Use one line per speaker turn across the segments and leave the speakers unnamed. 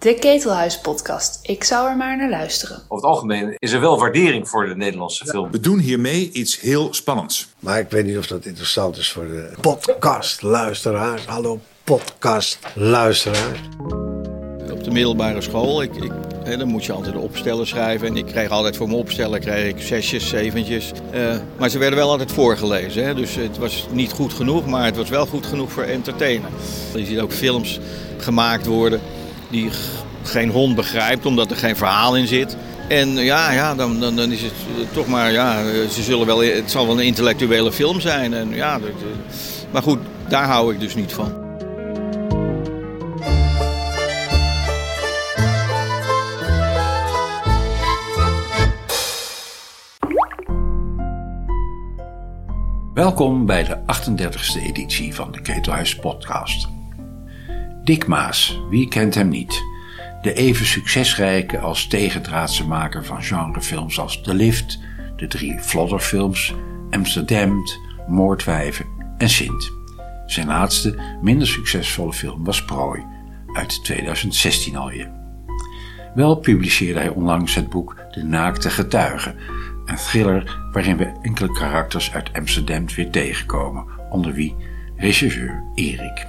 De Ketelhuis podcast. Ik zou er maar naar luisteren.
Over het algemeen is er wel waardering voor de Nederlandse film.
We doen hiermee iets heel spannends.
Maar ik weet niet of dat interessant is voor de podcastluisteraars. Hallo podcastluisteraars.
Op de middelbare school, ik, ik, hè, dan moet je altijd de opstellen schrijven. En ik kreeg altijd voor mijn opstellen kreeg ik zesjes, zeventjes. Eh, maar ze werden wel altijd voorgelezen. Hè, dus het was niet goed genoeg, maar het was wel goed genoeg voor entertainen. Je ziet ook films gemaakt worden die geen hond begrijpt, omdat er geen verhaal in zit. En ja, ja dan, dan, dan is het eh, toch maar, ja, eh, ze zullen wel, het zal wel een intellectuele film zijn. En, ja, dat, eh, maar goed, daar hou ik dus niet van.
Welkom bij de 38e editie van de Ketelhuis podcast. Dick Maas, wie kent hem niet? De even succesrijke als tegendraadse maker van genrefilms als De Lift, de drie Flodderfilms, Amsterdam, Moordwijven en Sint. Zijn laatste, minder succesvolle film was Prooi, uit 2016 alweer. Wel publiceerde hij onlangs het boek De Naakte Getuigen, een thriller waarin we enkele karakters uit Amsterdam weer tegenkomen, onder wie regisseur Erik.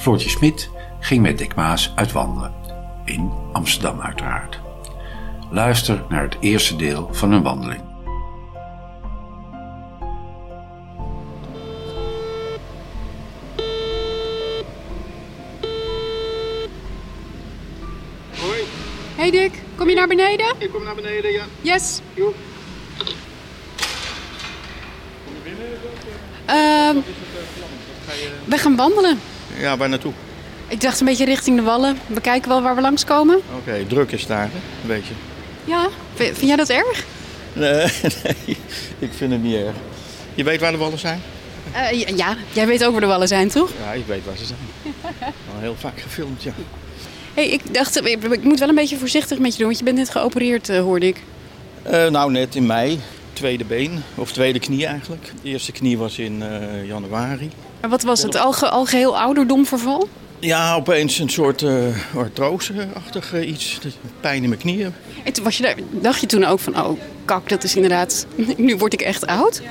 Floortje Smit ging met Dick Maas uitwandelen, in Amsterdam uiteraard. Luister naar het eerste deel van hun wandeling.
Hoi,
Hey Dick, kom je naar beneden?
ik kom naar beneden, ja.
Yes.
Joep.
Ehm, we gaan wandelen.
Ja, waar naartoe?
Ik dacht een beetje richting de wallen. We kijken wel waar we langskomen.
Oké, druk is daar, hè? een beetje.
Ja, vind jij dat erg?
Nee, nee, ik vind het niet erg. Je weet waar de wallen zijn?
Eh, ja, ja, jij weet ook waar de wallen zijn, toch?
Ja, ik weet waar ze zijn. Al heel vaak gefilmd, ja.
Hey, ik dacht, ik, ik moet wel een beetje voorzichtig met je doen, want je bent net geopereerd, eh, hoorde ik.
Eh, nou, net in mei. Tweede been, of tweede knie eigenlijk. De eerste knie was in eh, januari.
Maar wat was het? Alge, algeheel ouderdomverval?
Ja, opeens een soort eh artrose-achtig iets. Pijn in mijn knieën.
En toen was je daar, dacht je toen ook van, oh kak, dat is inderdaad, nu word ik echt oud?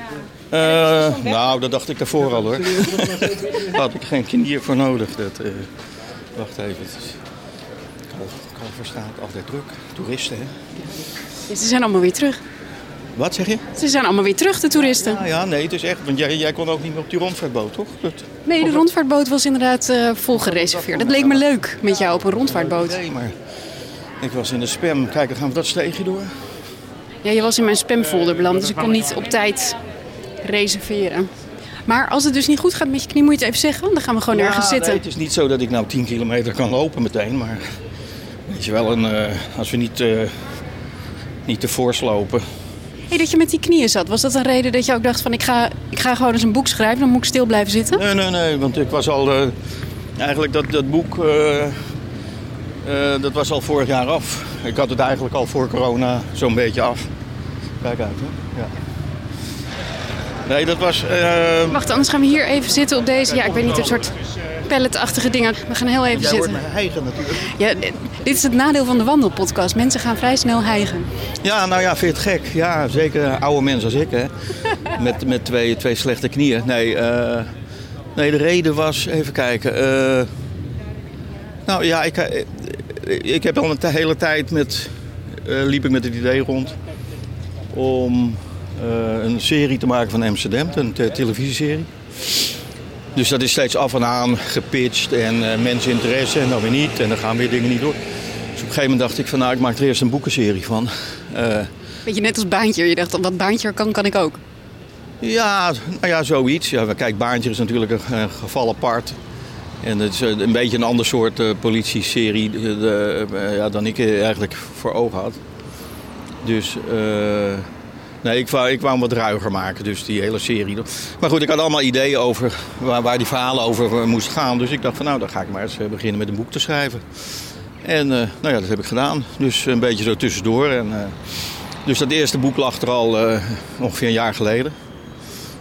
Eh, nou, dat dacht ik daarvoor al hoor. Daar had ik geen knieën voor nodig. Dat, wacht even. Kalverstraat, altijd druk. Toeristen, hè?
Ja, ze zijn allemaal weer terug.
Wat zeg je?
Ze zijn allemaal weer terug, de toeristen.
Nou ja, nee, het is echt. Want jij, jij kon ook niet meer op die rondvaartboot, toch? Dat,
Nee, de rondvaartboot was inderdaad eh, vol gereserveerd. Dat leek me leuk met jou op een rondvaartboot.
Nee, maar ik was in de spam. Kijk, dan gaan we dat steegje door.
Ja, je was in mijn spamfolder beland, dus ik kon niet op tijd reserveren. Maar als het dus niet goed gaat met je knie, moet je het even zeggen. Dan gaan we gewoon
Ja,
ergens zitten.
nee, het is niet zo dat ik nou 10 kilometer kan lopen meteen, maar weet je wel, een, eh, als we niet, eh, niet te fors lopen.
Hey, dat je met die knieën zat, was dat een reden dat je ook dacht van ik ga, ik ga gewoon eens een boek schrijven, dan moet ik stil blijven zitten?
Nee, nee, nee, want ik was al, eh, eigenlijk dat, dat boek, eh, eh, dat was al vorig jaar af. Ik had het eigenlijk al voor corona zo'n beetje af. Kijk uit, hè. Ja. Nee, dat was...
Wacht, anders gaan we hier even zitten op deze, ja ik weet niet, een soort palletachtige dingen. We gaan heel even
Jij
zitten.
me hijgen natuurlijk.
Ja, dit- is het nadeel van de wandelpodcast. Mensen gaan vrij snel hijgen.
Ja, nou ja, vind je het gek? Ja, zeker oude mensen als ik, hè. Met, met twee, twee slechte knieën. Nee, eh, nee, de reden was, even kijken. eh, nou ja, ik, eh, ik heb al een hele tijd met, liep ik met het idee rond om een serie te maken van Amsterdam, een te- televisieserie. Dus dat is steeds af en aan gepitcht en eh, mensen interesse en dan weer niet. En dan gaan weer dingen niet door. Dus op een gegeven moment dacht ik van nou, ik maak er eerst een boekenserie van. Eh,
Beetje net als Baantje. Je dacht, wat Baantje kan, kan ik ook.
ja, nou ja, zoiets. Ja, kijk, Baantje is natuurlijk een, een geval apart. En het is een beetje een ander soort eh, politieserie eh, de- eh, ja, dan ik eh, eigenlijk voor ogen had. Dus eh, nee, ik wou, ik wou hem wat ruiger maken, dus die hele serie. Maar goed, ik had allemaal ideeën over waar, waar die verhalen over eh, moesten gaan. Dus ik dacht van nou, dan ga ik maar eens eh, beginnen met een boek te schrijven. En eh, nou ja, dat heb ik gedaan. Dus een beetje zo tussendoor. En, dus dat eerste boek lag er al ongeveer een jaar geleden.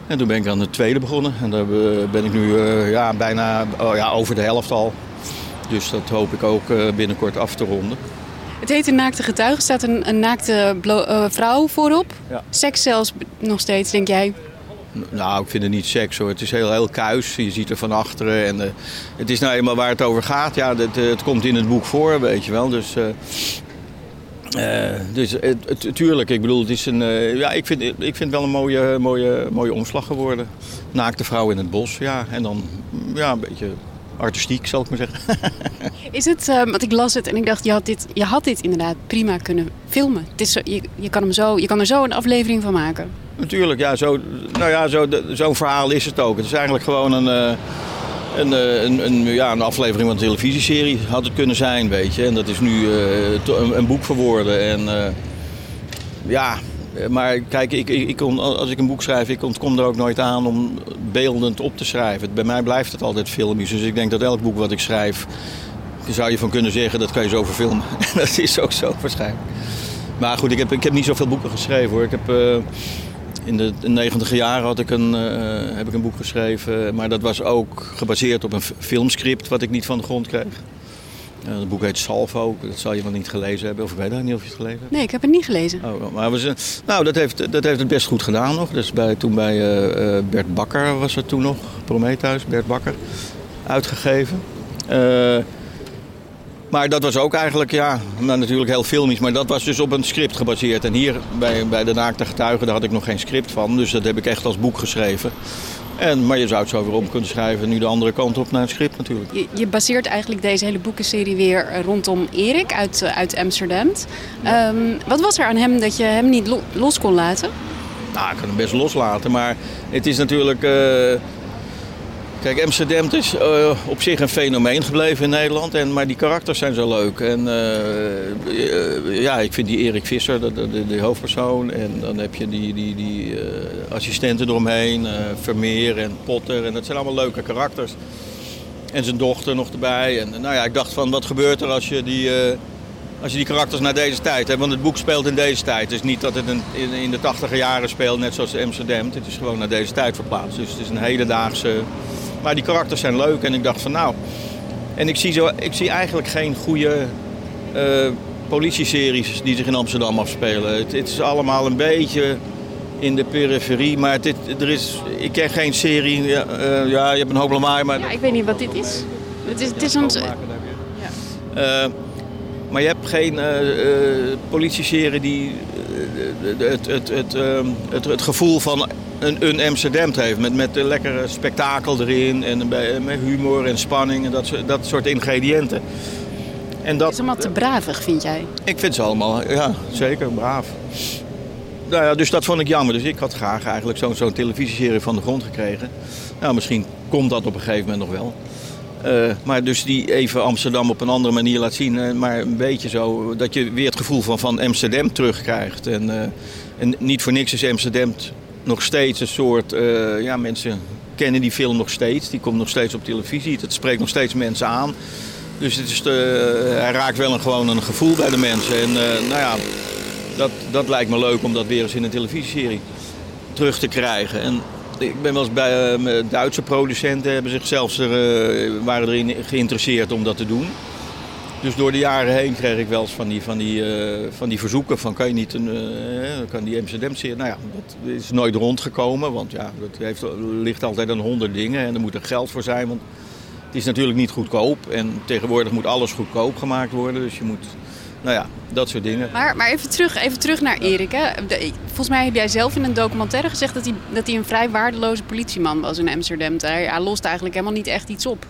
En toen ben ik aan het tweede begonnen. En daar ben ik nu ja, bijna oh, ja, over de helft al. Dus dat hoop ik ook binnenkort af te ronden.
Het heet een naakte getuige. Er staat een, een naakte eh, vrouw voorop.
Ja.
Seks zelfs nog steeds, denk jij.
Nou, ik vind het niet seks hoor. Het is heel, heel kuis. Je ziet er van achteren. En, eh, het is nou eenmaal waar het over gaat. Ja, het, eh, het komt in het boek voor, weet je wel. Dus, dus het, tuurlijk, ik bedoel, het is een, ja, ik, vind, ik vind het wel een mooie, mooie, mooie omslag geworden. Naakte vrouw in het bos, ja. En dan ja, een beetje artistiek, zal ik maar zeggen.
Is het, eh, want ik las het en ik dacht, je had dit, je had dit inderdaad prima kunnen filmen. Het is zo, je, je, kan hem zo, je kan er zo een aflevering van maken.
Natuurlijk, ja, zo, nou ja, zo, zo'n verhaal is het ook. Het is eigenlijk gewoon een, eh, een, eh, een, een, ja, een aflevering van een televisieserie. Had het kunnen zijn, weet je. En dat is nu eh, een, een boek geworden. En ja, maar kijk, ik, ik, ik als ik een boek schrijf, ik ontkom er ook nooit aan om beeldend op te schrijven. Bij mij blijft het altijd filmisch. Dus ik denk dat elk boek wat ik schrijf, zou je van kunnen zeggen, dat kan je zo verfilmen. dat is ook zo waarschijnlijk. Maar goed, ik heb, ik heb niet zoveel boeken geschreven hoor. Ik heb, eh, in de negentig jaren had ik een, eh, heb ik een boek geschreven. Maar dat was ook gebaseerd op een filmscript wat ik niet van de grond kreeg. Eh, het boek heet Salvo. Dat zal je wel niet gelezen hebben. Of ik weet niet of je het gelezen hebt.
Nee, ik heb het niet gelezen.
Oh, maar we zijn, nou, dat heeft, dat heeft het best goed gedaan nog. Dus bij, toen bij eh, eh, Bert Bakker was het toen nog. Prometheus, Bert Bakker. Uitgegeven. Maar dat was ook eigenlijk, ja, nou, natuurlijk heel filmisch. Maar dat was dus op een script gebaseerd. En hier bij, bij De Naakte Getuigen, daar had ik nog geen script van. Dus dat heb ik echt als boek geschreven. En, maar je zou het zo weer om kunnen schrijven. Nu de andere kant op naar een script natuurlijk.
Je, je baseert eigenlijk deze hele boekenserie weer rondom Erik uit, eh, uit Amsterdam. Ehm, wat was er aan hem dat je hem niet lo- los kon laten?
Nou, ik kan hem best loslaten, maar het is natuurlijk... eh, Kijk, Amsterdam is eh, op zich een fenomeen gebleven in Nederland. En, maar die karakters zijn zo leuk. En eh, eh, ja, ik vind die Erik Visser, de, de, hoofdpersoon. En dan heb je die, die, die eh, assistenten eromheen. Vermeer en Potter. En dat zijn allemaal leuke karakters. En zijn dochter nog erbij. En nou ja, ik dacht van, wat gebeurt er als je die... als je die karakters naar deze tijd hebt, want het boek speelt in deze tijd. Het is niet dat het in, in de tachtiger jaren speelt, net zoals Amsterdam. Het is gewoon naar deze tijd verplaatst. Dus het is een hedendaagse... Maar die karakters zijn leuk en ik dacht van nou... En ik zie, zo, ik zie eigenlijk geen goede eh politieseries die zich in Amsterdam afspelen. Het, het is allemaal een beetje in de periferie, maar het, er is, ik ken geen serie... Ja, eh, ja, je hebt een hoop lawaai, maar...
Ja, ik weet niet wat dit is. Het is, het is een...
Eh, maar je hebt geen eh, politieserie die het, het, het, ehm, het, het gevoel van een, een Amsterdam heeft. Met, met een lekkere spektakel erin en met humor en spanning en dat, soort- dat soort ingrediënten. En
Het
dat,
is allemaal te bravig, vind jij?
ik vind ze allemaal, ja, zeker, braaf. Nou ja, dus dat vond ik jammer. Dus ik had graag eigenlijk zo'n zo'n televisieserie van de grond gekregen. Nou, misschien komt dat op een gegeven moment nog wel. Eh, maar dus die even Amsterdam op een andere manier laat zien. eh, maar een beetje zo dat je weer het gevoel van, van Amsterdam terugkrijgt. En, eh, en niet voor niks is Amsterdam nog steeds een soort... eh, ja, mensen kennen die film nog steeds. Die komt nog steeds op televisie. Het spreekt nog steeds mensen aan. Dus het is de, hij raakt wel een, gewoon een gevoel bij de mensen. En eh, nou ja, dat, dat lijkt me leuk om dat weer eens in een televisieserie terug te krijgen. En ik ben wel eens bij eh, Duitse producenten hebben zich zelfs er, eh, waren erin geïnteresseerd om dat te doen. Dus door de jaren heen kreeg ik wel eens van die, van die, eh, van die verzoeken van kan je niet een, eh, kan die Amsterdam serie. Nou ja, dat is nooit rondgekomen, want ja, dat heeft, ligt altijd aan honderd dingen en er moet er geld voor zijn. Want het is natuurlijk niet goedkoop en tegenwoordig moet alles goedkoop gemaakt worden. Dus je moet, nou ja, dat soort dingen.
Maar, maar even, terug, even terug naar Erik. Hè. De- volgens mij heb jij zelf in een documentaire gezegd dat hij, dat hij een vrij waardeloze politieman was in Amsterdam. Hij, hij lost eigenlijk helemaal niet echt iets op.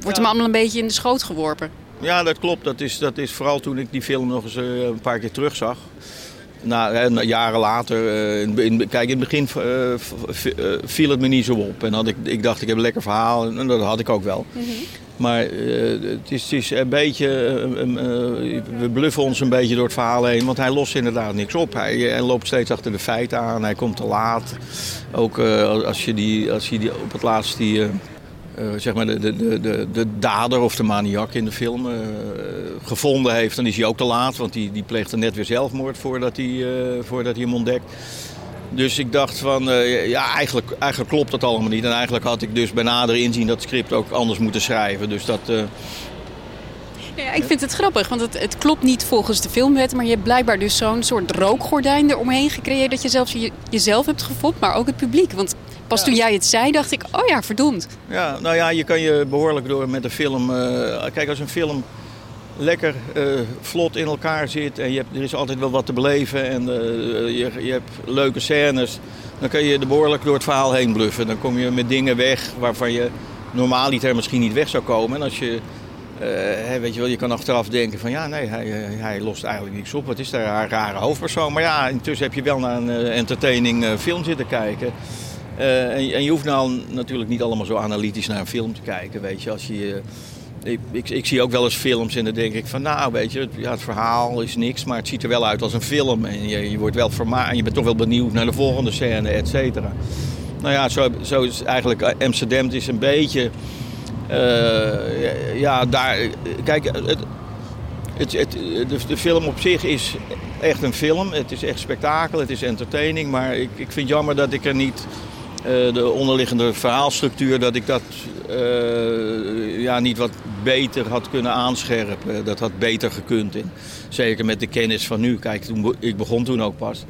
Wordt hem allemaal een beetje in de schoot geworpen.
Ja, dat klopt. Dat is, dat is vooral toen ik die film nog eens eh, een paar keer terugzag. Na, hè, na- jaren later, eh, in, in- kijk in het begin eh, eh, viel het me niet zo op. En had ik, ik dacht ik heb een lekker verhaal en dat had ik ook wel. Maar eh, het, is, het is een beetje, eh, eh, eh, we bluffen ons een beetje door het verhaal heen. Want hij lost inderdaad niks op. Hij, hij loopt steeds achter de feiten aan, hij komt te laat. Ook eh, als, je die, als je die op het laatst die... eh, zeg maar de, de, de, de, de dader of de maniak in de film eh, gevonden heeft, dan is hij ook te laat. Want die, die pleegde net weer zelfmoord voordat hij, eh, voordat hij hem ontdekt. Dus ik dacht van, ja, eigenlijk, eigenlijk klopt dat allemaal niet. En eigenlijk had ik dus bij nader inzien dat script ook anders moeten schrijven. Dus dat, eh,
Ja, ik vind het grappig, want het, het klopt niet volgens de filmwet. Maar je hebt blijkbaar dus zo'n soort rookgordijn eromheen gecreëerd. Dat je zelfs je, jezelf hebt gefopt, maar ook het publiek. Want pas toen jij het zei, dacht ik, oh ja, verdomd.
Ja, nou ja, je kan je behoorlijk door met een film... eh, kijk, als een film lekker eh, vlot in elkaar zit en je hebt, er is altijd wel wat te beleven en eh, je, je hebt leuke scènes, dan kan je er behoorlijk door het verhaal heen bluffen. Dan kom je met dingen weg waarvan je normaal niet er misschien niet weg zou komen. En als je, weet je wel, je kan achteraf denken van ja, nee, hij, hij lost eigenlijk niks op. Wat is daar een rare hoofdpersoon? Maar ja, intussen heb je wel naar een entertaining film zitten kijken. Eh, en, en je hoeft nou natuurlijk niet allemaal zo analytisch naar een film te kijken, weet je. Als je eh, ik, ik, ik zie ook wel eens films en dan denk ik van nou weet je, het, verhaal is niks, maar het ziet er wel uit als een film. En je, je wordt wel vermaakt en je bent toch wel benieuwd naar de volgende scène, et cetera. Nou ja, zo, zo is eigenlijk eh, Amsterdam is een beetje, ja daar, kijk, het, het, de, film op zich is echt een film. Het is echt spektakel, het is entertaining, maar ik, ik vind jammer dat ik er niet de onderliggende verhaalstructuur, dat ik dat eh, ja, niet wat beter had kunnen aanscherpen. Dat had beter gekund. In. Zeker met de kennis van nu. Kijk, toen, ik begon toen ook pas.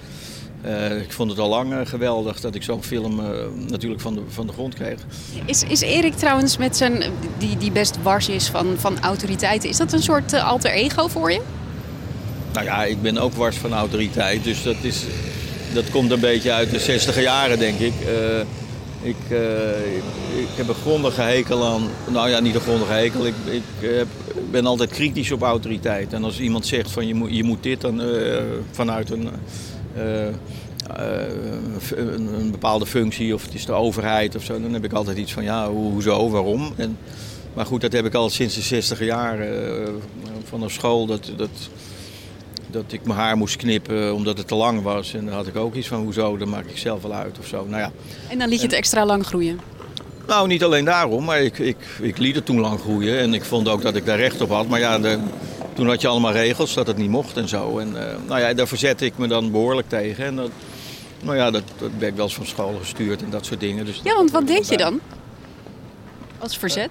Eh, ik vond het al lang eh, geweldig dat ik zo'n film eh, natuurlijk van de, van de grond kreeg.
Is, is Erik trouwens met zijn, die, die best wars is van, van autoriteiten, is dat een soort eh, alter ego voor je?
Nou ja, ik ben ook wars van autoriteit, dus dat, is, dat komt een beetje uit de 60 jaren, denk ik. Eh, ik, eh, ik, heb een grondige hekel aan, nou ja, niet een grondige hekel, ik, ik heb, ben altijd kritisch op autoriteit. En als iemand zegt van je moet, je moet dit dan eh, vanuit een, eh, eh, een, een bepaalde functie of het is de overheid of zo, dan heb ik altijd iets van ja, ho- hoezo, waarom? En, maar goed, dat heb ik al sinds de 60 jaar eh, vanaf school. Dat, dat, dat ik mijn haar moest knippen omdat het te lang was. En dan had ik ook iets van, hoezo, dat maak ik zelf wel uit of zo. Nou ja,
En dan liet je het extra lang groeien.
nou niet alleen daarom, maar ik, ik, ik liet het toen lang groeien. En ik vond ook dat ik daar recht op had. Maar ja, de, toen had je allemaal regels dat het niet mocht en zo. En eh, nou ja, daar verzette ik me dan behoorlijk tegen. En dat, nou ja, dat, dat werd wel eens van school gestuurd en dat soort dingen. Dus
Ja, want wat deed je dan? Als verzet?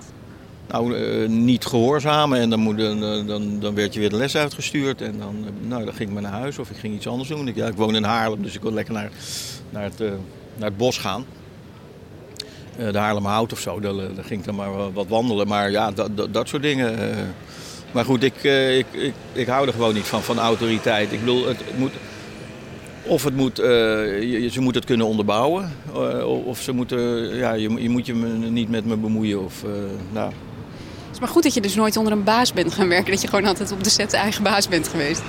Nou, eh, niet gehoorzamen en dan, moet, dan, dan, werd je weer de les uitgestuurd. En dan, eh, nou, dan ging ik maar naar huis of ik ging iets anders doen. Ik, ja, ik woon in Haarlem, dus ik kon lekker naar, naar, het, eh, naar het bos gaan. De Haarlemhout of zo, daar, ging ik dan maar wat wandelen. Maar ja, dat, dat, soort dingen. maar goed, ik, ik, ik, ik hou er gewoon niet van, van autoriteit. Ik bedoel, het, het moet... Of het moet, ze moeten het kunnen onderbouwen. of ze moeten, ja, je, je moet je me niet met me bemoeien. Of, eh, nou,
is maar goed dat je dus nooit onder een baas bent gaan werken. Dat je gewoon altijd op de set eigen baas bent geweest.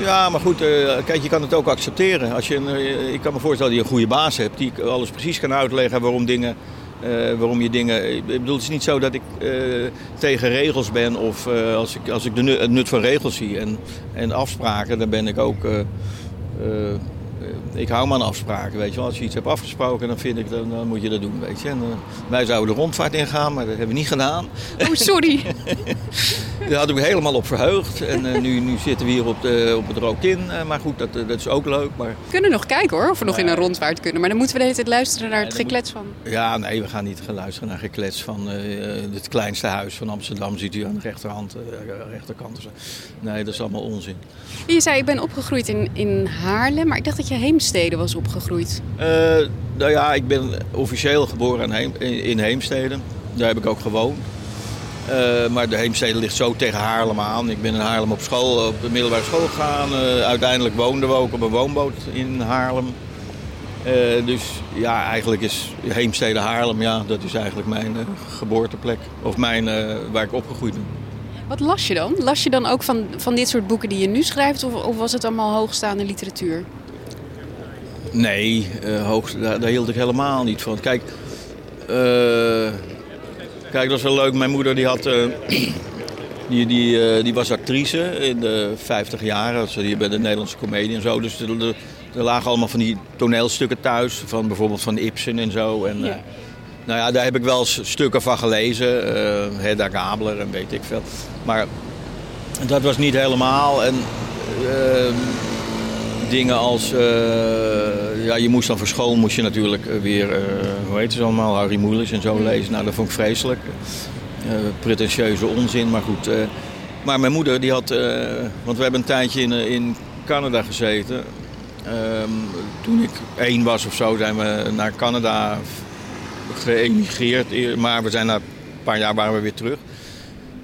Ja, maar goed, eh, kijk, je kan het ook accepteren. Als je een, eh, ik kan me voorstellen dat je een goede baas hebt die alles precies kan uitleggen waarom, dingen, eh, waarom je dingen. Ik bedoel, het is niet zo dat ik tegen regels ben of als ik, als ik de nu- het nut van regels zie en, en afspraken, dan ben ik ook. Ik hou me aan afspraken, weet je wel. Als je iets hebt afgesproken, dan vind ik, dan, dan moet je dat doen, weet je. En, eh, wij zouden de rondvaart ingaan, maar dat hebben we niet gedaan.
Oh, sorry.
Daar had ik me helemaal op verheugd. En eh, nu, nu zitten we hier op, de, op het Rookin. Eh, maar goed, dat, eh, dat is ook leuk. Maar
We kunnen nog kijken hoor, of we nog in een rondvaart kunnen. Maar dan moeten we de hele tijd luisteren naar het geklets van...
ja, nee, we gaan niet gaan luisteren naar geklets van het kleinste huis van Amsterdam. Ziet u aan de rechterhand, rechterkant. Nee, dat is allemaal onzin.
Je zei, ik ben opgegroeid in, in Haarlem, maar ik dacht dat je Heemstede was opgegroeid.
Nou ja, ik ben officieel geboren in, Heem, in, in Heemstede. Daar heb ik ook gewoond. Eh, maar de Heemstede ligt zo tegen Haarlem aan. Ik ben in Haarlem op school, op de middelbare school gegaan. Eh, uiteindelijk woonden we ook op een woonboot in Haarlem. Eh, dus ja, eigenlijk is Heemstede Haarlem, ja, dat is eigenlijk mijn geboorteplek. Of mijn, waar ik opgegroeid ben.
Wat las je dan? Las je dan ook van, van dit soort boeken die je nu schrijft? Of, of was het allemaal hoogstaande literatuur?
Nee, hoogst, daar, daar hield ik helemaal niet van. Kijk, eh, kijk, dat was wel leuk. Mijn moeder die had, eh, die, die, eh, die was actrice in de 50 jaar. Ze hier bij de Nederlandse Comedie en zo. Dus er, lagen allemaal van die toneelstukken thuis. Van bijvoorbeeld van Ibsen en zo. En,
Ja.
eh, nou ja, daar heb ik wel eens stukken van gelezen. eh Hedda Gabler en weet ik veel. Maar dat was niet helemaal. En dingen als... eh, ja, je moest dan voor school moest je natuurlijk eh, weer... eh, hoe heet ze allemaal? Harry Moelis en zo lezen. Nou, dat vond ik vreselijk. Pretentieuze onzin. Maar goed, Maar mijn moeder, die had... want we hebben een tijdje in, in Canada gezeten. Ehm, toen ik één was of zo, zijn we naar Canada geëmigreerd. Eer- Maar we zijn na een paar jaar waren we weer terug.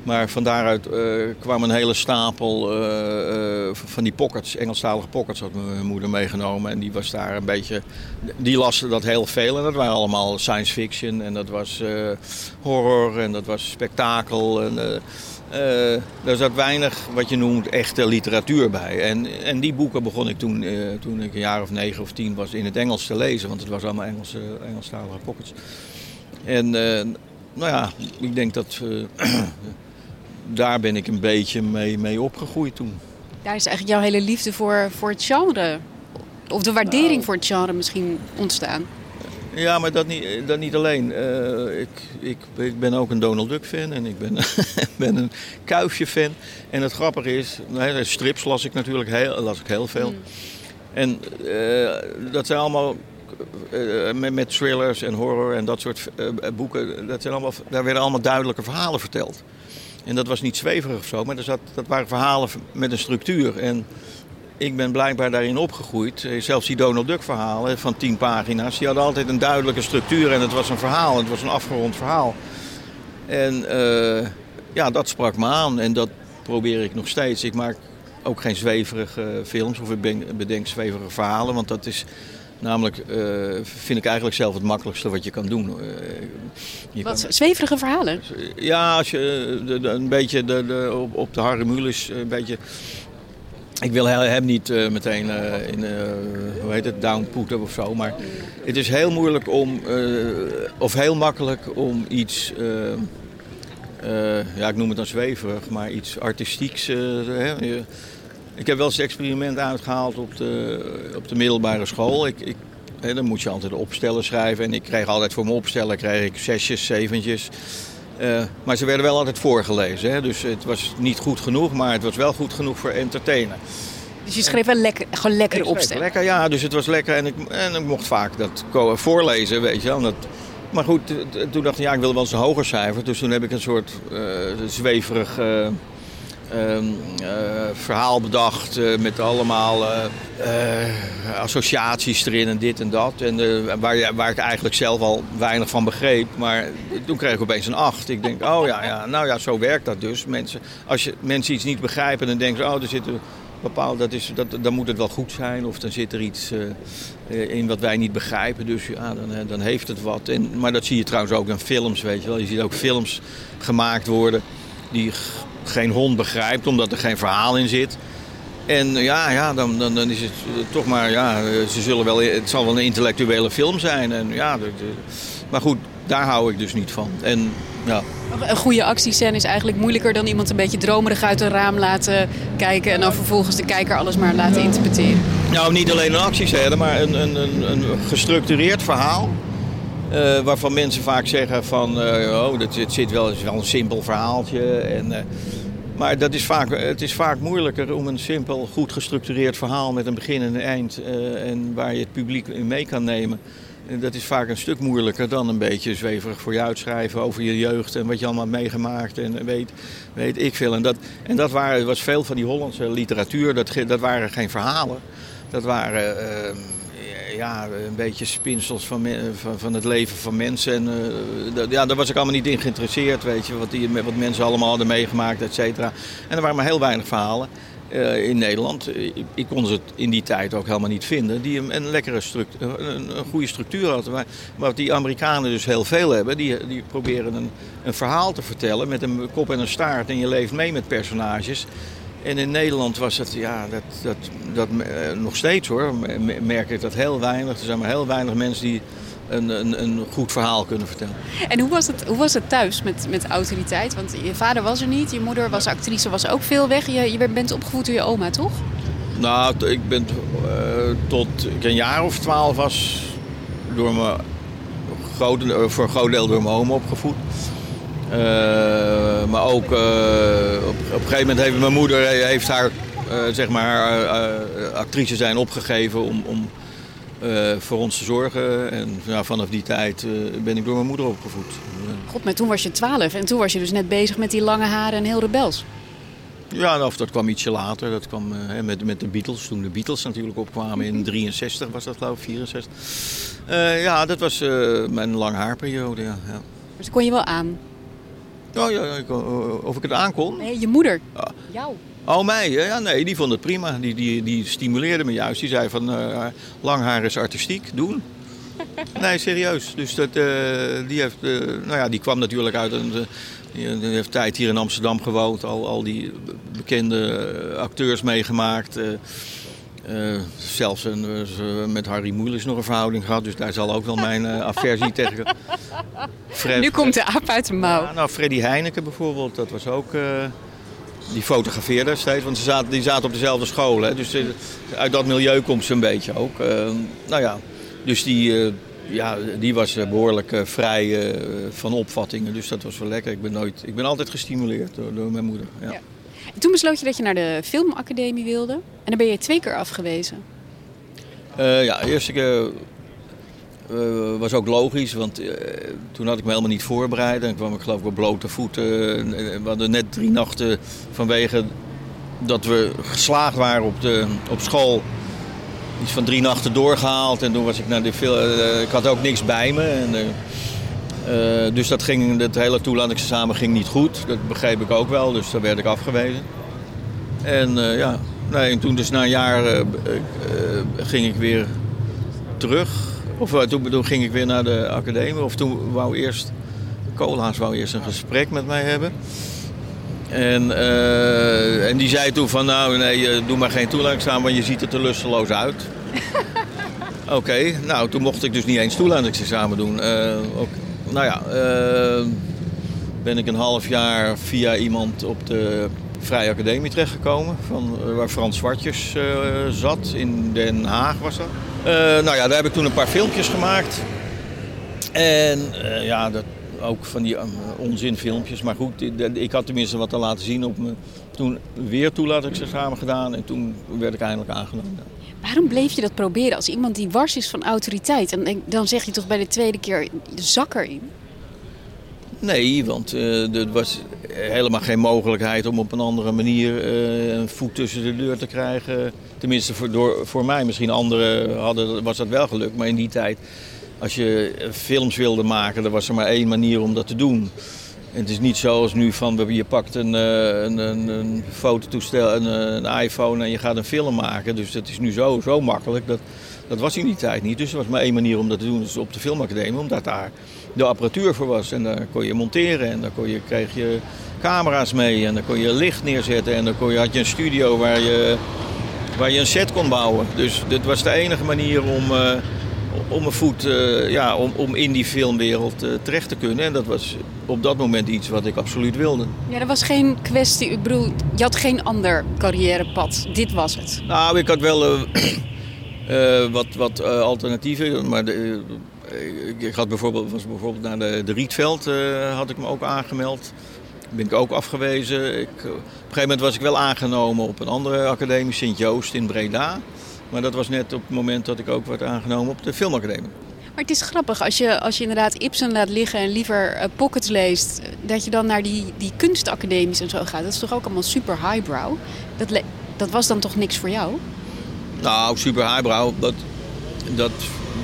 Maar van daaruit eh, kwam een hele stapel eh, eh, van die pockets, Engelstalige pockets, had mijn moeder meegenomen. En die was daar een beetje. Die las dat heel veel. En dat waren allemaal science fiction. En dat was horror. En dat was spektakel. En, er zat weinig wat je noemt echte literatuur bij. En, en die boeken begon ik toen, toen ik een jaar of negen of tien was in het Engels te lezen. Want het was allemaal Engelse, Engelstalige pockets. En nou ja, ik denk dat. daar ben ik een beetje mee, mee opgegroeid toen.
Daar is eigenlijk jouw hele liefde voor, voor het genre. Of de waardering voor het genre misschien ontstaan.
Ja, maar dat niet, dat niet alleen. Eh, ik, ik, ik ben ook een Donald Duck fan en ik ben, ben een Kuifje fan. En het grappige is, nee, strips las ik natuurlijk heel, las ik heel veel. En eh, dat zijn allemaal eh, met, met thrillers en horror en dat soort boeken. Dat zijn allemaal, daar werden allemaal duidelijke verhalen verteld. En dat was niet zweverig of zo, maar er zat, dat waren verhalen met een structuur. En ik ben blijkbaar daarin opgegroeid. Eh, Zelfs die Donald Duck verhalen van tien pagina's, die hadden altijd een duidelijke structuur en het was een verhaal. Het was een afgerond verhaal. En eh, ja, dat sprak me aan en dat probeer ik nog steeds. Ik maak ook geen zweverige films of ik bedenk zweverige verhalen, want dat is namelijk, eh, vind ik eigenlijk zelf het makkelijkste wat je kan doen. Eh, je
Wat
kan-
zweverige verhalen.
ja, als je eh, de, de- een beetje de, de, op, op de Harry Mulisch een beetje... Ik wil he- hem niet meteen eh, in, hoe heet het, downpoeten of zo. Maar het is heel moeilijk om, of heel makkelijk om iets... ja, ik noem het dan zweverig, maar iets artistieks. hè. Ik heb wel eens een experiment uitgehaald op de, op de middelbare school. Ik, ik, hè, dan moet je altijd opstellen schrijven. En ik kreeg altijd voor mijn opstellen kreeg ik zesjes, zeventjes. Eh, maar ze werden wel altijd voorgelezen. Hè? Dus het was niet goed genoeg, maar het was wel goed genoeg voor entertainen.
Dus je schreef wel lekker, gewoon lekker opstellen.
Lekker, ja, dus het was lekker. En ik, en ik mocht vaak dat voorlezen, weet je wel. Dat, maar goed, toen dacht ik, ja, ik wil wel eens een hoger cijfer. Dus toen heb ik een soort eh, zweverig eh, verhaal bedacht. eh, met allemaal eh, eh, associaties erin en dit en dat. En eh, waar, waar ik eigenlijk zelf al weinig van begreep. Maar toen kreeg ik opeens een 8. Ik denk, oh ja, ja nou ja, zo werkt dat dus. Mensen, als je, mensen iets niet begrijpen, dan denken ze, oh, er zitten bepaald, dat is, dat, dan moet het wel goed zijn. Of dan zit er iets eh, eh, in wat wij niet begrijpen. Dus ja, dan, eh, dan heeft het wat. En, maar dat zie je trouwens ook in films, weet je wel. Je ziet ook films gemaakt worden die geen hond begrijpt, omdat er geen verhaal in zit. En eh, ja, ja dan, dan, dan is het eh, toch maar, ja, eh, ze zullen wel, het zal wel een intellectuele film zijn. En, ja, de- de- maar goed, daar hou ik dus niet van. En ja,
Een goede actiescène is eigenlijk moeilijker dan iemand een beetje dromerig uit een raam laten kijken. En dan vervolgens de kijker alles maar laten interpreteren.
Nou, niet alleen een actiescène, maar een, een, een, een gestructureerd verhaal. Eh, waarvan mensen vaak zeggen van, eh, oh, dat, het zit wel, is wel een simpel verhaaltje. En, eh, maar dat is vaak, het is vaak moeilijker om een simpel, goed gestructureerd verhaal met een begin en een eind. en waar je het publiek in mee kan nemen. En dat is vaak een stuk moeilijker dan een beetje zweverig voor je uitschrijven over je jeugd en wat je allemaal meegemaakt en weet, weet ik veel. En dat, en dat waren, was veel van die Hollandse literatuur, dat, dat waren geen verhalen. Dat waren eh, ja, een beetje spinsels van, van, van het leven van mensen. En, eh, ja, daar was ik allemaal niet in geïnteresseerd, weet je, wat, die, wat mensen allemaal hadden meegemaakt, et cetera. En er waren maar heel weinig verhalen eh, in Nederland. Ik, kon ze in die tijd ook helemaal niet vinden, die een, lekkere structuur, een, een goede structuur hadden. Maar wat die Amerikanen dus heel veel hebben, die, die proberen een, een verhaal te vertellen met een kop en een staart. En je leeft mee met personages. En in Nederland was het, ja, dat, dat, dat eh, nog steeds hoor, me- merk ik dat heel weinig. Er zijn maar heel weinig mensen die een, een, een goed verhaal kunnen vertellen.
En hoe was het, hoe was het thuis met, met autoriteit? Want je vader was er niet, je moeder was actrice, was ook veel weg. Je, je bent opgevoed door je oma, toch?
Nou, ik ben eh, tot ik een jaar of twaalf was door mijn eh, voor een groot deel door mijn oom opgevoed. Eh, maar ook eh, op, op een gegeven moment heeft mijn moeder heeft haar, eh, zeg maar, eh, eh, actrice zijn opgegeven om, om eh, voor ons te zorgen. En vanaf die tijd eh, ben ik door mijn moeder opgevoed.
God, maar toen was je twaalf en toen was je dus net bezig met die lange haren en heel rebels.
Ja, of dat kwam ietsje later. Dat kwam eh, met, met de Beatles. Toen de Beatles natuurlijk opkwamen in 63 was dat geloof ik, 64. Eh, ja, dat was eh, mijn lang haarperiode, ja. ja.
Dus dat kon je wel aan.
Oh, ja, ik, eh, of ik het aankon?
Nee, je moeder. Jou.
Oh, mij? Ja, nee, die vond het prima. Die, die, die stimuleerde me juist. Die zei van, eh, lang haar is artistiek, doen. Nee, serieus. Dus dat, eh, die, heeft, eh, nou ja, die kwam natuurlijk uit een... eh, die die heeft tijd hier in Amsterdam gewoond. Al, al die bekende eh, acteurs meegemaakt. Eh, zelfs een, eh, met Harry Moelis nog een verhouding gehad. Dus daar zal ook wel mijn eh, aversie tegen... Fred,
Nu komt de aap uit de mouw.
ja, nou, Freddy Heineken bijvoorbeeld, dat was ook... die fotografeerde steeds, want ze zaten, die zaten op dezelfde school. Hè, dus uit dat milieu komt ze een beetje ook. Nou ja, dus die, ja, die was eh, behoorlijk eh, vrij van opvattingen. Dus dat was wel lekker. Ik ben, nooit, ik ben altijd gestimuleerd door, door mijn moeder. Ja.
Ja. En toen besloot je dat je naar de filmacademie wilde. En dan ben je twee keer afgewezen.
Eh, ja, de eerste keer eh, was ook logisch, want eh, toen had ik me helemaal niet voorbereid. En kwam ik geloof ik op blote voeten. En, eh, We hadden net drie nachten vanwege dat we geslaagd waren op, de, op school. Iets van drie nachten doorgehaald. En toen was ik naar de film. ik had ook niks bij me. En, eh, dus dat ging, het hele toelatingsexamen ging niet goed. Dat begreep ik ook wel, dus daar werd ik afgewezen. En eh, ja, nee, en toen dus na een jaar eh, ging ik weer terug. Of toen, toen ging ik weer naar de academie. Of toen wou eerst, Koolhaas wou eerst een gesprek met mij hebben. En, en die zei toen van nou nee, doe maar geen toelatingsexamen, want je ziet er te lusteloos uit. Oké, nou toen mocht ik dus niet eens toelatingsexamen doen. Ook, nou ja, eh, ben ik een half jaar via iemand op de Vrije Academie terechtgekomen. Van, eh, waar Frans Zwartjes eh, zat, in Den Haag was dat. Eh, nou ja, daar heb ik toen een paar filmpjes gemaakt. En ja, dat, ook van die eh, onzinfilmpjes. Maar goed, ik, ik had tenminste wat te laten zien op me. Toen weer toelatingsexamen gedaan en toen werd ik eindelijk aangenomen.
Waarom bleef je dat proberen als iemand die wars is van autoriteit? En dan zeg je toch bij de tweede keer, zak erin.
Nee, want eh, er was helemaal geen mogelijkheid om op een andere manier eh, een voet tussen de deur te krijgen. Tenminste, voor, door, voor mij. Misschien anderen hadden, was dat wel gelukt. Maar in die tijd, als je films wilde maken, dan was er maar één manier om dat te doen. Het is niet zoals nu van je pakt een, eh, een, een, een fototoestel, een, een iPhone en je gaat een film maken. Dus dat is nu zo, zo makkelijk. Dat, dat was in die tijd niet. Dus er was maar één manier om dat te doen, dus op de filmacademie. Omdat daar de apparatuur voor was. En daar kon je monteren en dan kon je, kreeg je camera's mee. En dan kon je licht neerzetten. En dan kon je, had je een studio waar je, waar je een set kon bouwen. Dus dit was de enige manier om, eh, om een voet eh, ja, om, om in die filmwereld eh, terecht te kunnen. En dat was op dat moment iets wat ik absoluut wilde.
Ja, er was geen kwestie, ik bedoel, je had geen ander carrièrepad. Dit was het.
Nou, ik had wel eh, wat, wat alternatieven. Maar de, ik- had bijvoorbeeld, was bijvoorbeeld naar de, de Rietveld had ik me ook aangemeld. Ben ik ook afgewezen. Ik, op een gegeven moment was ik wel aangenomen op een andere academie, Sint-Joost in Breda. Maar dat was net op het moment dat ik ook werd aangenomen op de filmacademie.
Maar het is grappig, als je, als je inderdaad Ibsen laat liggen en liever eh, pockets leest, dat je dan naar die, die kunstacademies en zo gaat. Dat is toch ook allemaal super highbrow? Dat, dat was dan toch niks voor jou?
Nou, super highbrow, dat, dat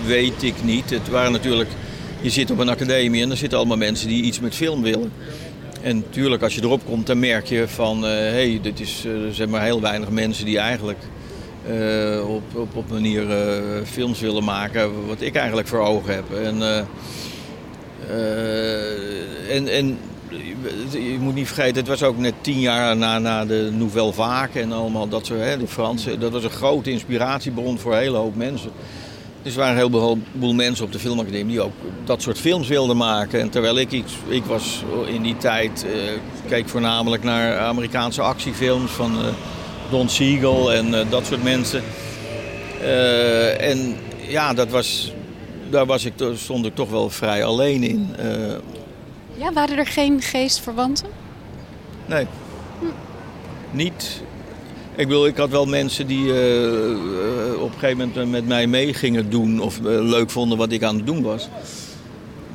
weet ik niet. Het waren natuurlijk, je zit op een academie en er zitten allemaal mensen die iets met film willen. En natuurlijk, als je erop komt, dan merk je van, hé, hey, dit is, eh, er zijn maar heel weinig mensen die eigenlijk eh, op, op, op manier eh, films willen maken, wat ik eigenlijk voor ogen heb. En, eh, en, en je moet niet vergeten, het was ook net tien jaar na, na de Nouvelle Vague en allemaal dat soort, hè, de Fransen. Dat was een grote inspiratiebron voor een hele hoop mensen. Dus er waren een heleboel mensen op de filmacademie die ook dat soort films wilden maken. En terwijl ik iets, ik was in die tijd, eh, keek voornamelijk naar Amerikaanse actiefilms van Don Siegel en eh, dat soort mensen. Eh, en ja, dat was, daar was ik, to- stond ik toch wel vrij alleen in. Eh,
Ja, waren er geen geestverwanten?
Nee. Niet. Ik bedoel, ik had wel mensen die op een gegeven moment met mij mee gingen doen of leuk vonden wat ik aan het doen was.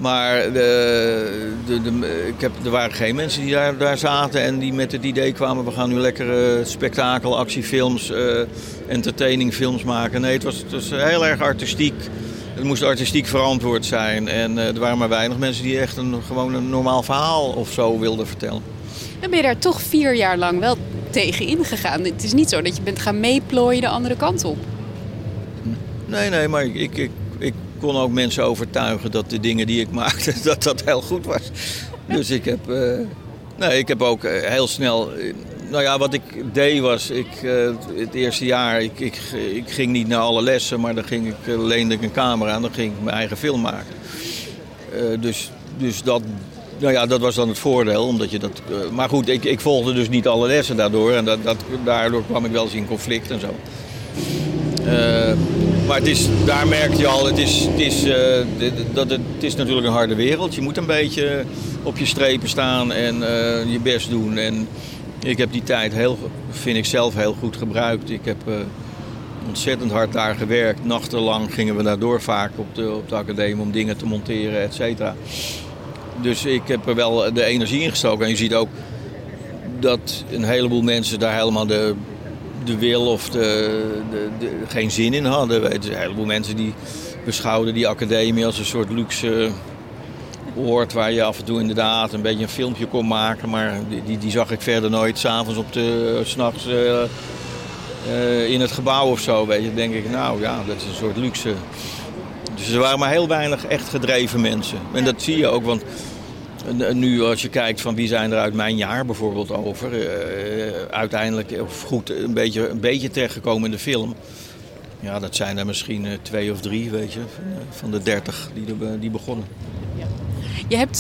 Maar de, de, de, ik heb, er waren geen mensen die daar, daar zaten en die met het idee kwamen... we gaan nu lekker uh, spektakel, actiefilms, uh, entertainingfilms maken. Nee, het was, het was heel erg artistiek. Het moest artistiek verantwoord zijn. En uh, er waren maar weinig mensen die echt een, gewoon een normaal verhaal of zo wilden vertellen.
Dan ben je daar toch vier jaar lang wel tegen ingegaan. Het is niet zo dat je bent gaan meeplooien de andere kant op.
Nee, nee, maar ik, ik, ik kon ook mensen overtuigen dat de dingen die ik maakte, dat dat heel goed was. Dus ik heb, uh, nee, ik heb ook heel snel... Nou ja, wat ik deed was, ik, het eerste jaar, ik, ik, ik ging niet naar alle lessen, maar dan ging ik, leende ik een camera en dan ging ik mijn eigen film maken. Dus, dus dat, nou ja, dat was dan het voordeel, omdat je dat... maar goed, ik, ik volgde dus niet alle lessen daardoor en dat, dat, daardoor kwam ik wel eens in conflict en zo. Maar het is, daar merk je al, het is, het, is, uh, dat het, is natuurlijk een harde wereld. Je moet een beetje op je strepen staan en uh, je best doen. En ik heb die tijd, heel, vind ik zelf, heel goed gebruikt. Ik heb ontzettend hard daar gewerkt. Nachtenlang gingen we daardoor vaak op de, op de academie om dingen te monteren, et cetera. Dus ik heb er wel de energie in gestoken. En je ziet ook dat een heleboel mensen daar helemaal de de wil of de, de, de, geen zin in hadden. Er zijn een heleboel mensen die beschouwden die academie als een soort luxe oord waar je af en toe inderdaad een beetje een filmpje kon maken. Maar die, die zag ik verder nooit s'avonds op de s'nachts uh, uh, in het gebouw of zo. Weet je. Dan denk ik, nou ja, dat is een soort luxe. Dus er waren maar heel weinig echt gedreven mensen. En dat zie je ook, want nu als je kijkt van wie zijn er uit mijn jaar bijvoorbeeld over. Uh, uiteindelijk of goed een beetje, een beetje terechtgekomen in de film. Ja, dat zijn er misschien uh, twee of drie, weet je, van, uh, van de dertig die, die begonnen.
Ja. Je hebt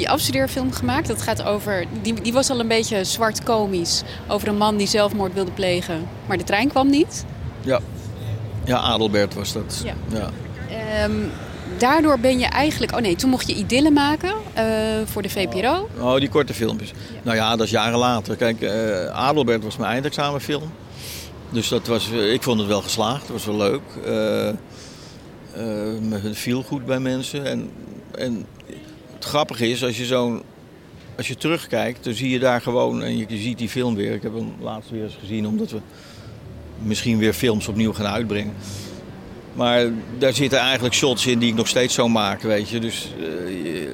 je afstudeerfilm gemaakt. Dat gaat over. Die, die was al een beetje zwart komisch. Over een man die zelfmoord wilde plegen. Maar de trein kwam niet.
Ja, ja Adelbert was dat. Ja. ja.
Um, daardoor ben je eigenlijk... Oh nee, toen mocht je Idylle maken uh, voor de VPRO.
Oh, die korte filmpjes. Ja. Nou ja, dat is jaren later. Kijk, uh, Adelbert was mijn eindexamenfilm. Dus dat was, uh, ik vond het wel geslaagd. Het was wel leuk. het viel goed bij mensen. En, en het grappige is, als je zo'n... Als je terugkijkt, dan zie je daar gewoon... En je, je ziet die film weer. Ik heb hem laatst weer eens gezien, omdat we misschien weer films opnieuw gaan uitbrengen. Maar daar zitten eigenlijk shots in die ik nog steeds zo maak, weet je. Dus uh,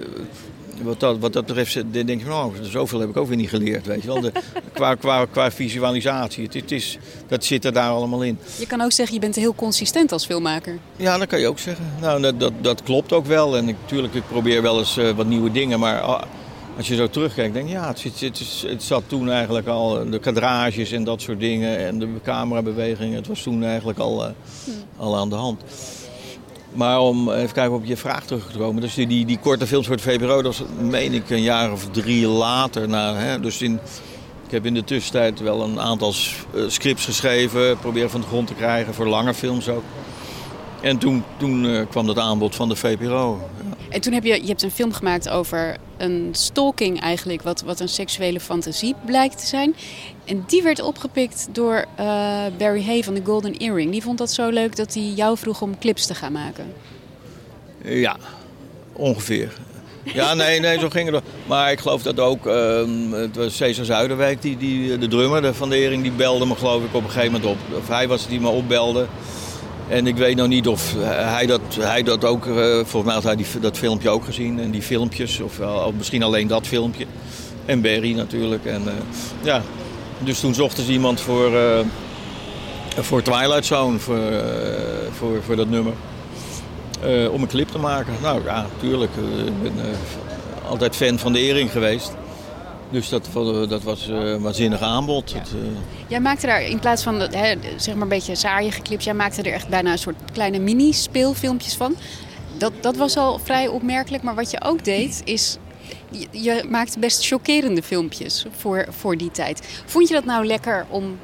wat, dat, wat dat betreft denk ik, nou, zoveel heb ik ook weer niet geleerd, weet je wel. De, qua, qua, qua visualisatie, het, het, is, dat zit er daar allemaal in.
Je kan ook zeggen, je bent heel consistent als filmmaker.
Ja, dat kan je ook zeggen. Nou, dat, dat, dat klopt ook wel. En natuurlijk, ik probeer wel eens uh, wat nieuwe dingen, maar... Uh, als je zo terugkijkt, denk je, ja, het, het, het, het, zat toen eigenlijk al, de kadrages en dat soort dingen en de camerabewegingen, het was toen eigenlijk al, uh, al aan de hand. Maar om even kijken op je vraag terug te komen. Dus die, die, die korte films voor de VPRO, dat was, meen ik, een jaar of drie later. Hè? Dus in, ik heb in de tussentijd wel een aantal scripts geschreven, proberen van de grond te krijgen, voor lange films ook. En toen, toen uh, kwam dat aanbod van de VPRO.
En toen heb je, je hebt een film gemaakt over een stalking eigenlijk, wat, wat een seksuele fantasie blijkt te zijn. En die werd opgepikt door uh, Barry Hay van de Golden Earring. Die vond dat zo leuk dat hij jou vroeg om clips te gaan maken.
Ja, ongeveer. Ja, nee, nee, zo ging het. Maar ik geloof dat ook, uh, het was Cesar Zuiderwijk, die, die, de drummer van de Ering, die belde me geloof ik op een gegeven moment op. Of hij was het die me opbelde. En ik weet nog niet of hij dat, hij dat ook... Uh, volgens mij had hij die, dat filmpje ook gezien. En die filmpjes. Of, uh, misschien alleen dat filmpje. En Barry natuurlijk. En, uh, ja. Dus toen zochten ze iemand voor, voor Twilight Zone. Voor, voor, voor dat nummer. om een clip te maken. Nou ja, tuurlijk. ik ben altijd fan van de Ering geweest. Dus dat, dat was een waanzinnig aanbod. Ja. Het, uh...
Jij maakte daar in plaats van hè, zeg maar een beetje saaiige clips, jij maakte er echt bijna een soort kleine mini-speelfilmpjes van. Dat, dat was al vrij opmerkelijk. Maar wat je ook deed, is je, je maakte best chockerende filmpjes voor, voor die tijd. Vond je dat nou lekker om,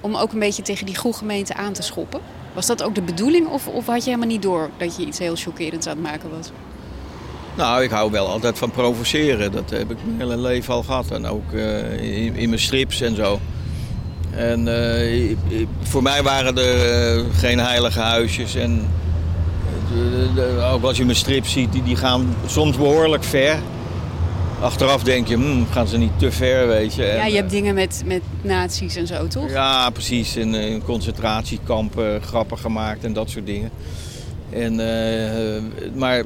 om ook een beetje tegen die gemeente aan te schoppen? Was dat ook de bedoeling of, of had je helemaal niet door dat je iets heel chockerends aan het maken was?
Nou, ik hou wel altijd van provoceren. Dat heb ik mijn hele leven al gehad. En ook uh, in, in, mijn strips en zo. En uh, voor mij waren er uh, geen heilige huisjes. En ook als je mijn strip ziet, die, die gaan soms behoorlijk ver. Achteraf denk je, hmm, gaan ze niet te ver, weet je.
Ja, je hebt dingen met, met nazi's en zo, toch?
Ja, precies. In, eh, in concentratiekampen grappen gemaakt en dat soort dingen. En, eh, maar eh,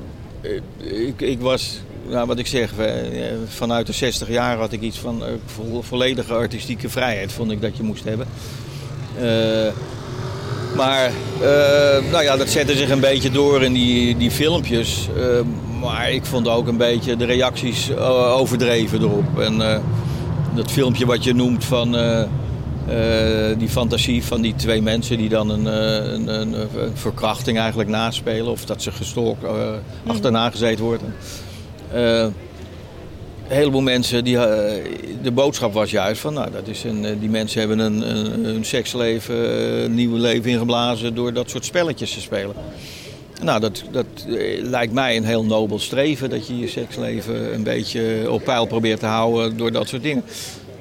ik, ik was, nou, wat ik zeg, eh, vanuit de 60 jaar had ik iets van eh, vo- volledige artistieke vrijheid, vond ik dat je moest hebben. Eh, maar eh, nou ja, dat zette zich een beetje door in die, die filmpjes. Eh, maar ik vond ook een beetje de reacties eh, overdreven erop. En eh, dat filmpje wat je noemt van eh, die fantasie van die twee mensen die dan een, eh, een, een, een verkrachting eigenlijk naspelen. Of dat ze gestalkt, eh, achterna gezeten worden. Een heleboel mensen, die, de boodschap was juist van, nou, dat is een, die mensen hebben een, een, hun seksleven, een nieuw leven ingeblazen door dat soort spelletjes te spelen. Nou, dat, dat lijkt mij een heel nobel streven, dat je je seksleven een beetje op peil probeert te houden door dat soort dingen.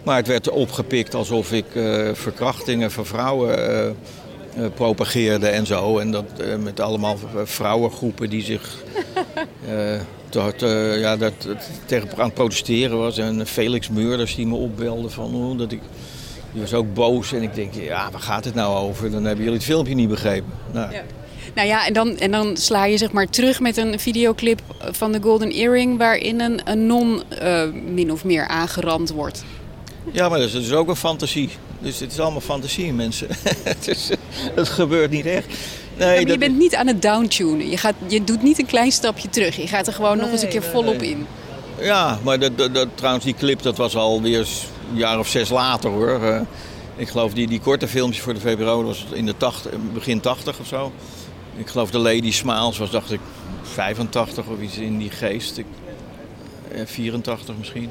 Maar het werd opgepikt alsof ik eh, verkrachtingen van vrouwen eh, propageerde en zo. En dat met allemaal vrouwengroepen die zich ja, dat, aan het protesteren was. En Felix Meurders die me opbelde van hoe dat ik. Die was ook boos en ik denk, ja, waar gaat het nou over? Dan hebben jullie het filmpje niet begrepen. Nou,
Ja. Nou ja, en dan, en dan sla je zeg maar terug met een videoclip van de Golden Earring... waarin een, een non min of meer aangerand wordt.
Ja, maar dat is, dat is ook een fantasie. Dus het is allemaal fantasie, mensen. het, is, het gebeurt niet echt. Nee,
maar je bent niet aan het downtunen. Je, gaat, je doet niet een klein stapje terug. Je gaat er gewoon nog eens een keer
nee,
volop
nee.
in.
Ja, maar dat, dat, dat- trouwens, die clip dat was alweer een jaar of zes later hoor. Eh, ik geloof die, die korte filmpjes voor de VPRO dat was in de 80, begin 80 of zo. Ik geloof de Lady Smiles was, dacht ik, 85 of iets in die geest. Ik, eh, 84 misschien.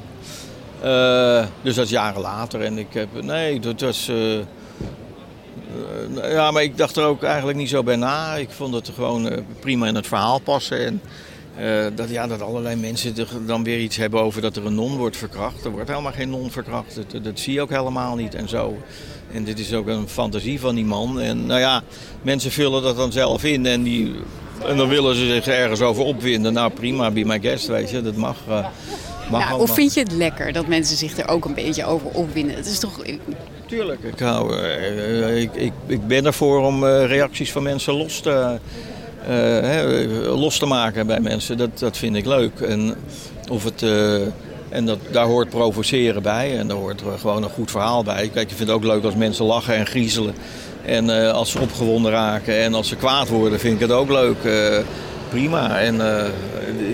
Eh, dus dat is jaren later. En ik heb, nee, dat was. eh, eh, ja, maar ik dacht er ook eigenlijk niet zo bij na. Ik vond het gewoon prima in het verhaal passen. En dat, ja, dat allerlei mensen er dan weer iets hebben over dat er een non wordt verkracht. Er wordt helemaal geen non verkracht. Dat, zie je ook helemaal niet en zo. En dit is ook een fantasie van die man. En nou ja, mensen vullen dat dan zelf in en, die, en dan willen ze zich ergens over opwinden. Nou prima, be my guest, weet je. Dat mag.
Of vind je het lekker dat mensen zich er ook een beetje over opwinden? Het is toch...
Tuurlijk. Ik, hou, eh, ik, ik, ik ben ervoor om eh, reacties van mensen los te, eh, hè, los te maken bij mensen. Dat, dat vind ik leuk. En, of het, eh, en dat, daar hoort provoceren bij. En daar hoort gewoon een goed verhaal bij. Kijk, ik vind het ook leuk als mensen lachen en griezelen. En eh, als ze opgewonden raken en als ze kwaad worden, vind ik het ook leuk. Eh, prima. En eh,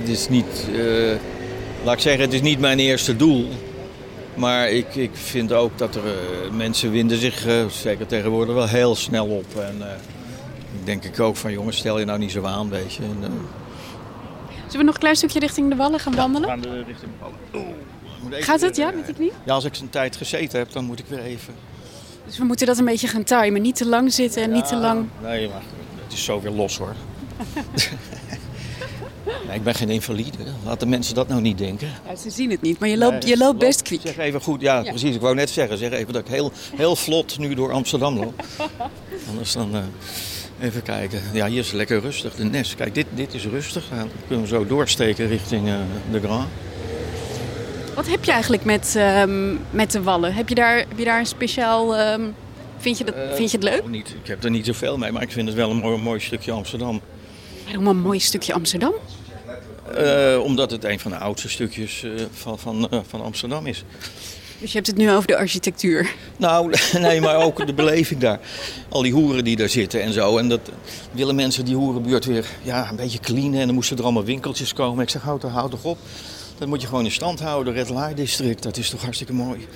het is niet... laat ik zeggen, het is niet mijn eerste doel. Maar ik, ik vind ook dat er eh, mensen winden zich, eh, zeker tegenwoordig, wel heel snel op. En eh, ik denk ik ook van jongens, stel je nou niet zo aan, weet je. En,
Zullen we nog een klein stukje richting de Wallen gaan wandelen?
gaan de richting Ballen. Oeh, ik moet even
Gaat het,
weer,
ja, met die knie?
Ja, als ik een tijd gezeten heb, dan moet ik weer even...
Dus we moeten dat een beetje gaan timen. Niet te lang zitten en niet te lang...
Nee, maar het is zo weer los hoor. ik ben geen invalide. Laten mensen dat nou niet denken.
Ja, ze zien het niet, maar je loopt, je loopt best kwiek.
Zeg even goed, ja,
Ja.
precies. Ik wou net zeggen, zeg even dat ik heel, heel vlot nu door Amsterdam loop. Anders dan eh, even kijken. Ja, hier is het lekker rustig. De Nes, kijk, dit, dit is rustig. Dan kunnen we zo doorsteken richting eh, de Grand.
Wat heb je eigenlijk met, ehm, met de Wallen? Heb je daar, heb je daar een speciaal... ehm, vind, je dat, vind je het leuk?
Nou, niet, ik heb er niet zoveel mee, maar ik vind het wel een mooi, mooi stukje Amsterdam.
Waarom een mooi stukje Amsterdam?
Eh, omdat het een van de oudste stukjes eh, van, van, eh, van Amsterdam is.
Dus je hebt het nu over de architectuur.
Nou, nee, maar ook de beleving daar. Al die hoeren die daar zitten en zo. En dat willen mensen die hoerenbuurt weer ja, een beetje cleanen. En dan moesten er allemaal winkeltjes komen. Ik zeg, houd, houd toch op. Dat moet je gewoon in stand houden. Red Light District, dat is toch hartstikke mooi.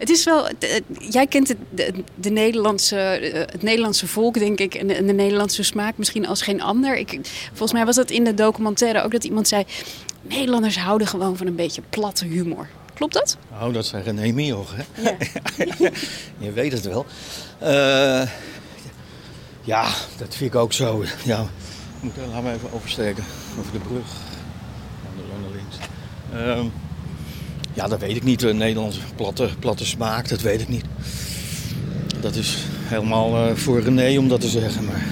Het is wel, de- jij kent het, de, de Nederlandse, eh, het Nederlandse volk, denk ik, en de, Nederlandse smaak misschien als geen ander. Ik, volgens mij was dat in de documentaire ook dat iemand zei: Nederlanders houden gewoon van een beetje platte humor. Klopt dat?
Nou, dat zijn René Mioch, hè? je weet het wel. Eh, ja, dat vind ik ook zo. Ja, moet, laten we even oversteken. Over de brug. Aan de naar links. Ehm, ja, dat weet ik niet. De Nederlandse platte, platte smaak, dat weet ik niet. Dat is helemaal eh, voor René om dat te zeggen. Maar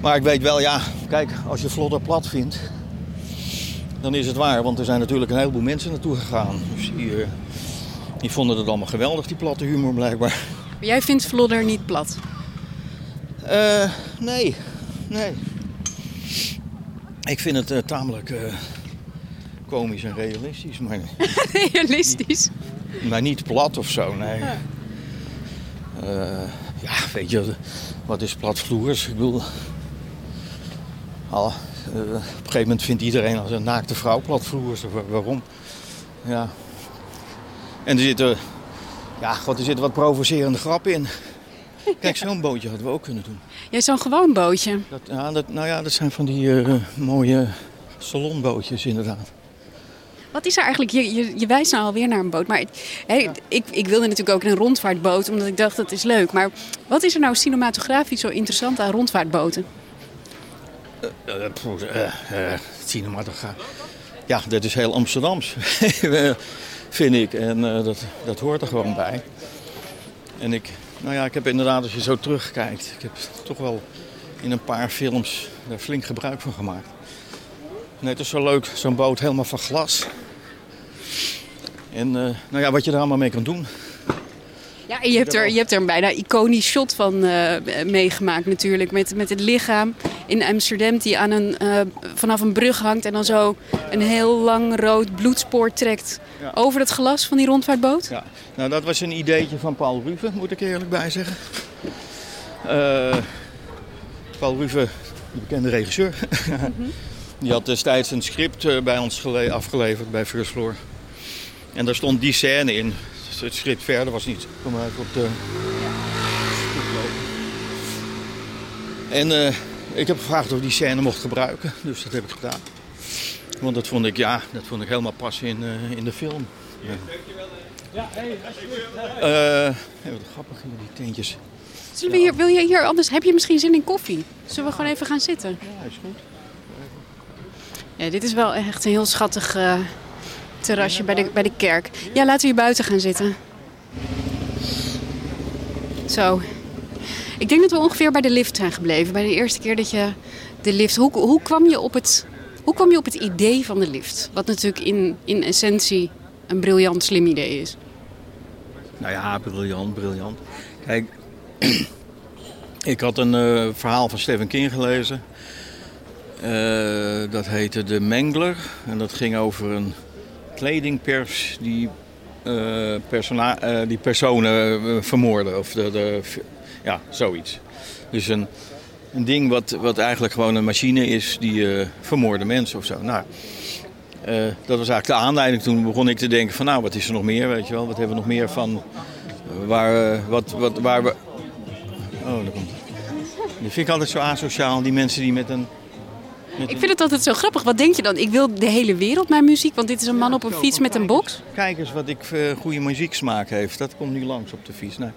Maar ik weet wel, ja, kijk, als je vlodder plat vindt, dan is het waar. Want er zijn natuurlijk een heleboel mensen naartoe gegaan. Dus die, eh, die vonden het allemaal geweldig, die platte humor blijkbaar.
Maar jij vindt Vlodder niet plat?
Eh, nee, nee. Ik vind het tamelijk komisch en realistisch, maar,
Realistisch.
maar niet plat of zo, nee. Eh, ja, weet je, wat is platvloers? Ik bedoel, al, eh, op een gegeven moment vindt iedereen als een naakte vrouw platvloers. Wa- Waarom? Ja. En er zitten, ja, god, er zitten wat provocerende grappen in. Kijk, zo'n bootje hadden we ook kunnen doen.
Jij zo'n gewoon bootje.
Dat, ja, dat, nou ja, dat zijn van die eh, mooie salonbootjes inderdaad.
Wat is er eigenlijk? Je, je, je wijst nou alweer naar een boot. Maar ik, ik wilde natuurlijk ook een rondvaartboot, omdat ik dacht dat is leuk. Maar wat is er nou cinematografisch zo interessant aan rondvaartboten?
Uh, uh, uh, cinematograaf. Ja, dat is heel Amsterdams, vind ik. En eh, dat, dat hoort er gewoon bij. En ik, nou ja, ik heb inderdaad, als je zo terugkijkt, ik heb toch wel in een paar films daar flink gebruik van gemaakt. En het is zo leuk, zo'n boot helemaal van glas. En eh, nou ja, wat je er allemaal mee kan doen.
Ja, en je hebt er, je hebt er een bijna iconisch shot van eh, meegemaakt natuurlijk. Met, met het lichaam in Amsterdam die aan een, eh, vanaf een brug hangt... en dan zo een heel lang rood bloedspoor trekt
Ja.
over het glas van die rondvaartboot.
Ja, nou dat was een ideetje van Paul Ruve, moet ik eerlijk bij zeggen. Paul Ruve, de bekende regisseur, die had destijds een script bij ons gele- afgeleverd bij First Floor. En daar stond die scène in. Het script verder was niet. Kom maar even op de. En eh, ik heb gevraagd of ik die scène mocht gebruiken, dus dat heb ik gedaan. Want dat vond ik, ja, dat vond ik helemaal passen in, eh, in de film. Ja. Eh, ja, wat grappig hier, die tentjes.
Zullen we hier, wil je hier anders? Heb je misschien zin in koffie? Zullen we gewoon even gaan zitten?
Ja, is goed.
Ja, dit is wel echt een heel schattig eh, terrasje bij de, bij de kerk. Ja, laten we hier buiten gaan zitten. Zo. Ik denk dat we ongeveer bij de lift zijn gebleven. Bij de eerste keer dat je de lift... Hoe, hoe, kwam, je op het, hoe kwam je op het idee van de lift? Wat natuurlijk in, in essentie een briljant slim idee is.
Nou ja, briljant, briljant. Kijk, ik had een eh, verhaal van Stephen King gelezen. Eh, dat heette De Mengler. En dat ging over een kledingpers die, eh, persona- eh, die personen eh, vermoordde. Of de, de, ja, zoiets. Dus een, een ding wat, wat eigenlijk gewoon een machine is die vermoorde mensen of zo. Nou, dat was eigenlijk de aanleiding. Toen begon ik te denken van nou, wat is er nog meer, weet je wel? Wat hebben we nog meer van waar, wat, wat, waar we... Oh, daar komt Die vind ik altijd zo asociaal, die mensen die met een...
Ik vind het altijd zo grappig. Wat denk je dan? Ik wil de hele wereld mijn muziek, want dit is een man op een fiets met een box.
Kijk eens wat ik eh, goede muzieksmaak heeft. Dat komt nu langs op de fiets. Nou,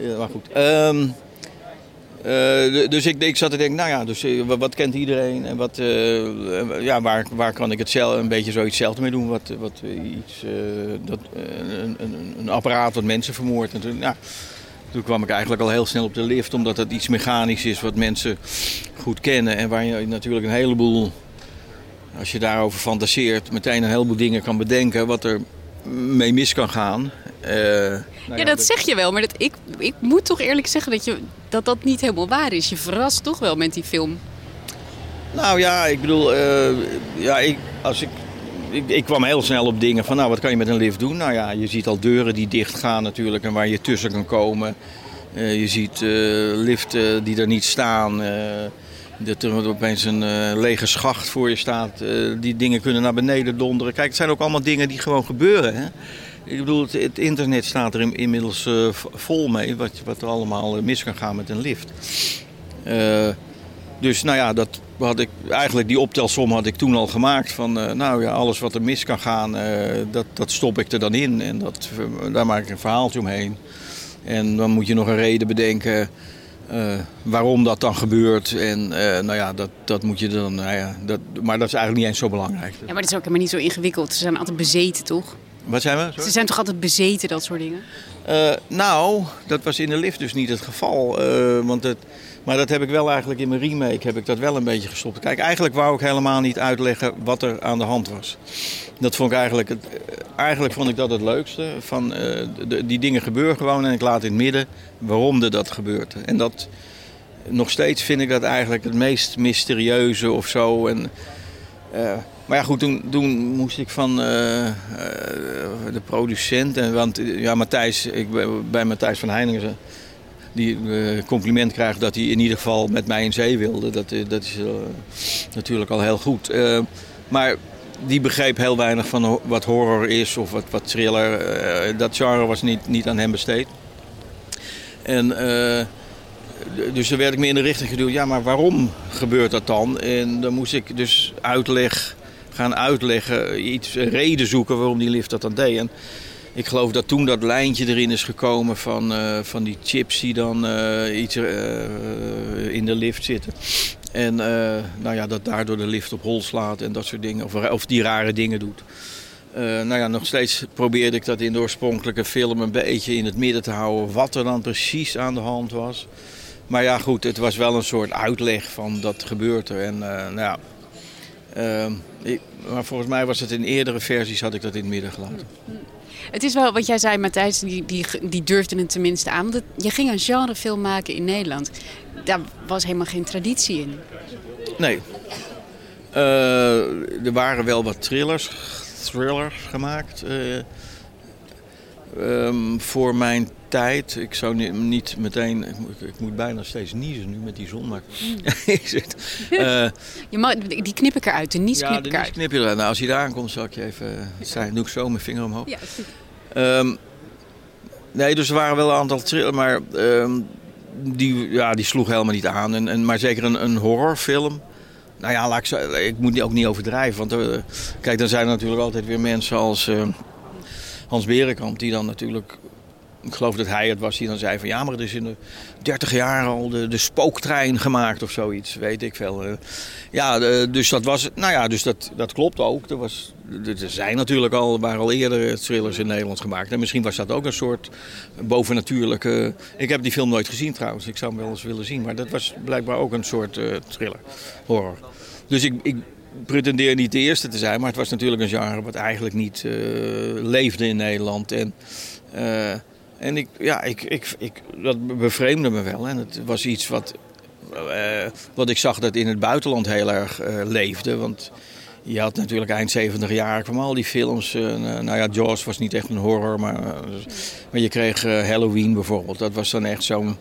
eh, maar goed. Ehm, eh, dus ik, ik zat te denken, nou ja, dus, wat, wat kent iedereen? En wat, ja, waar, waar kan ik het zelf, een beetje zoiets hetzelfde mee doen? Wat, wat, iets, dat, een, een, een apparaat wat mensen vermoordt. En toen, ja, toen kwam ik eigenlijk al heel snel op de lift, omdat het iets mechanisch is wat mensen goed kennen. En waar je natuurlijk een heleboel als je daarover fantaseert, meteen een heleboel dingen kan bedenken wat er mee mis kan gaan. Eh, nou
Ja, dat zeg je wel, maar dat, ik, ik moet toch eerlijk zeggen dat, je, dat dat niet helemaal waar is. Je verrast toch wel met die film.
Nou ja, ik bedoel, eh, ja, ik, als ik, ik, ik kwam heel snel op dingen van, nou, wat kan je met een lift doen? Nou ja, je ziet al deuren die dicht gaan natuurlijk en waar je tussen kan komen. Eh, je ziet eh, liften die er niet staan. eh, dat er opeens een lege schacht voor je staat. Die dingen kunnen naar beneden donderen. Kijk, het zijn ook allemaal dingen die gewoon gebeuren. Hè? Ik bedoel, het, internet staat er in- inmiddels vol mee. Wat, wat er allemaal mis kan gaan met een lift. Dus nou ja, dat had ik, eigenlijk die optelsom had ik toen al gemaakt. Van eh, nou ja, alles wat er mis kan gaan, eh, dat, dat stop ik er dan in. En dat, daar maak ik een verhaaltje omheen. En dan moet je nog een reden bedenken eh, waarom dat dan gebeurt. En nou ja, dat, dat moet je dan. Nou ja, dat, maar dat is eigenlijk niet eens zo belangrijk.
Ja, maar dat is ook helemaal niet zo ingewikkeld. Ze zijn altijd bezeten, toch?
Wat zijn we? Sorry?
Ze zijn toch altijd bezeten, dat soort dingen?
Nou, dat was in de lift dus niet het geval. Want het, maar dat heb ik wel eigenlijk in mijn remake heb ik dat wel een beetje gestopt. Kijk, eigenlijk wou ik helemaal niet uitleggen wat er aan de hand was. Dat vond ik eigenlijk, het, eigenlijk vond ik dat het leukste. Van, de, die dingen gebeuren gewoon en ik laat in het midden waarom er dat gebeurt. En dat, nog steeds vind ik dat eigenlijk het meest mysterieuze of zo. En, maar ja, goed, toen, toen moest ik van de producent. En, want ja, Matthijs, ik bij Matthijs van Heiningen. Die uh, compliment krijgt dat hij in ieder geval met mij in zee wilde. Dat, dat is natuurlijk al heel goed. maar die begreep heel weinig van wat horror is of wat, wat thriller. dat genre was niet, niet aan hem besteed. En dus dan werd ik meer in de richting geduwd. Ja, maar waarom gebeurt dat dan? En dan moest ik dus uitleg gaan uitleggen, iets reden zoeken waarom die lift dat dan deed. En ik geloof dat toen dat lijntje erin is gekomen van, uh, van die chips die dan uh, iets uh, in de lift zitten. En nou ja, dat daardoor de lift op hol slaat en dat soort dingen. Of, die rare dingen doet. nou ja, nog steeds probeerde ik dat in de oorspronkelijke film een beetje in het midden te houden. Wat er dan precies aan de hand was. Maar ja, goed, het was wel een soort uitleg van dat gebeurt er. En nou ja, uh, ik, maar volgens mij was het in eerdere versies had ik dat in het midden gelaten.
Het is wel wat jij zei, Matthijs, die, die, die durfde het tenminste aan. Want je ging een genrefilm maken in Nederland. Daar was helemaal geen traditie in.
Nee. Uh, er waren wel wat thrillers, thrillers gemaakt. Uh, um, voor mijn tijd. Ik zou niet, niet meteen. Ik moet, ik moet, bijna steeds niezen nu met die zon. Maar
uh, je mag, die knip ik eruit. De nies
ja,
knip
de
ik eruit.
knip je eruit. Nou, als je daar aankomt, zal ik je even. Zijn, doe ik zo mijn vinger omhoog. Ja, um, nee, dus er waren wel een aantal thrillers. Maar um, die, ja, die sloeg helemaal niet aan. En, en, maar zeker een, een horrorfilm. Nou ja, laat ik, ik moet ook niet overdrijven. Want uh, kijk, dan zijn er natuurlijk altijd weer mensen als. Uh, Hans Berenkamp, die dan natuurlijk ik geloof dat hij het was die dan zei van ja, maar er is in de 30 jaar al de, de spooktrein gemaakt of zoiets, weet ik veel. Ja, dus dat was, nou ja, dus dat, dat klopt ook. Er, was, er zijn natuurlijk al, waren al eerder thrillers in Nederland gemaakt. En misschien was dat ook een soort bovennatuurlijke. Ik heb die film nooit gezien trouwens, ik zou hem wel eens willen zien. Maar dat was blijkbaar ook een soort uh, thriller, horror. Dus ik, ik pretendeer niet de eerste te zijn, maar het was natuurlijk een genre wat eigenlijk niet uh, leefde in Nederland. En. En ik, ja, ik, ik, ik, dat bevreemde me wel. En het was iets wat, uh, wat ik zag dat in het buitenland heel erg uh, leefde. Want je had natuurlijk eind 70 jaar kwam al die films. Uh, nou ja, Jaws was niet echt een horror, maar, maar je kreeg Halloween bijvoorbeeld. Dat was dan echt zo'n.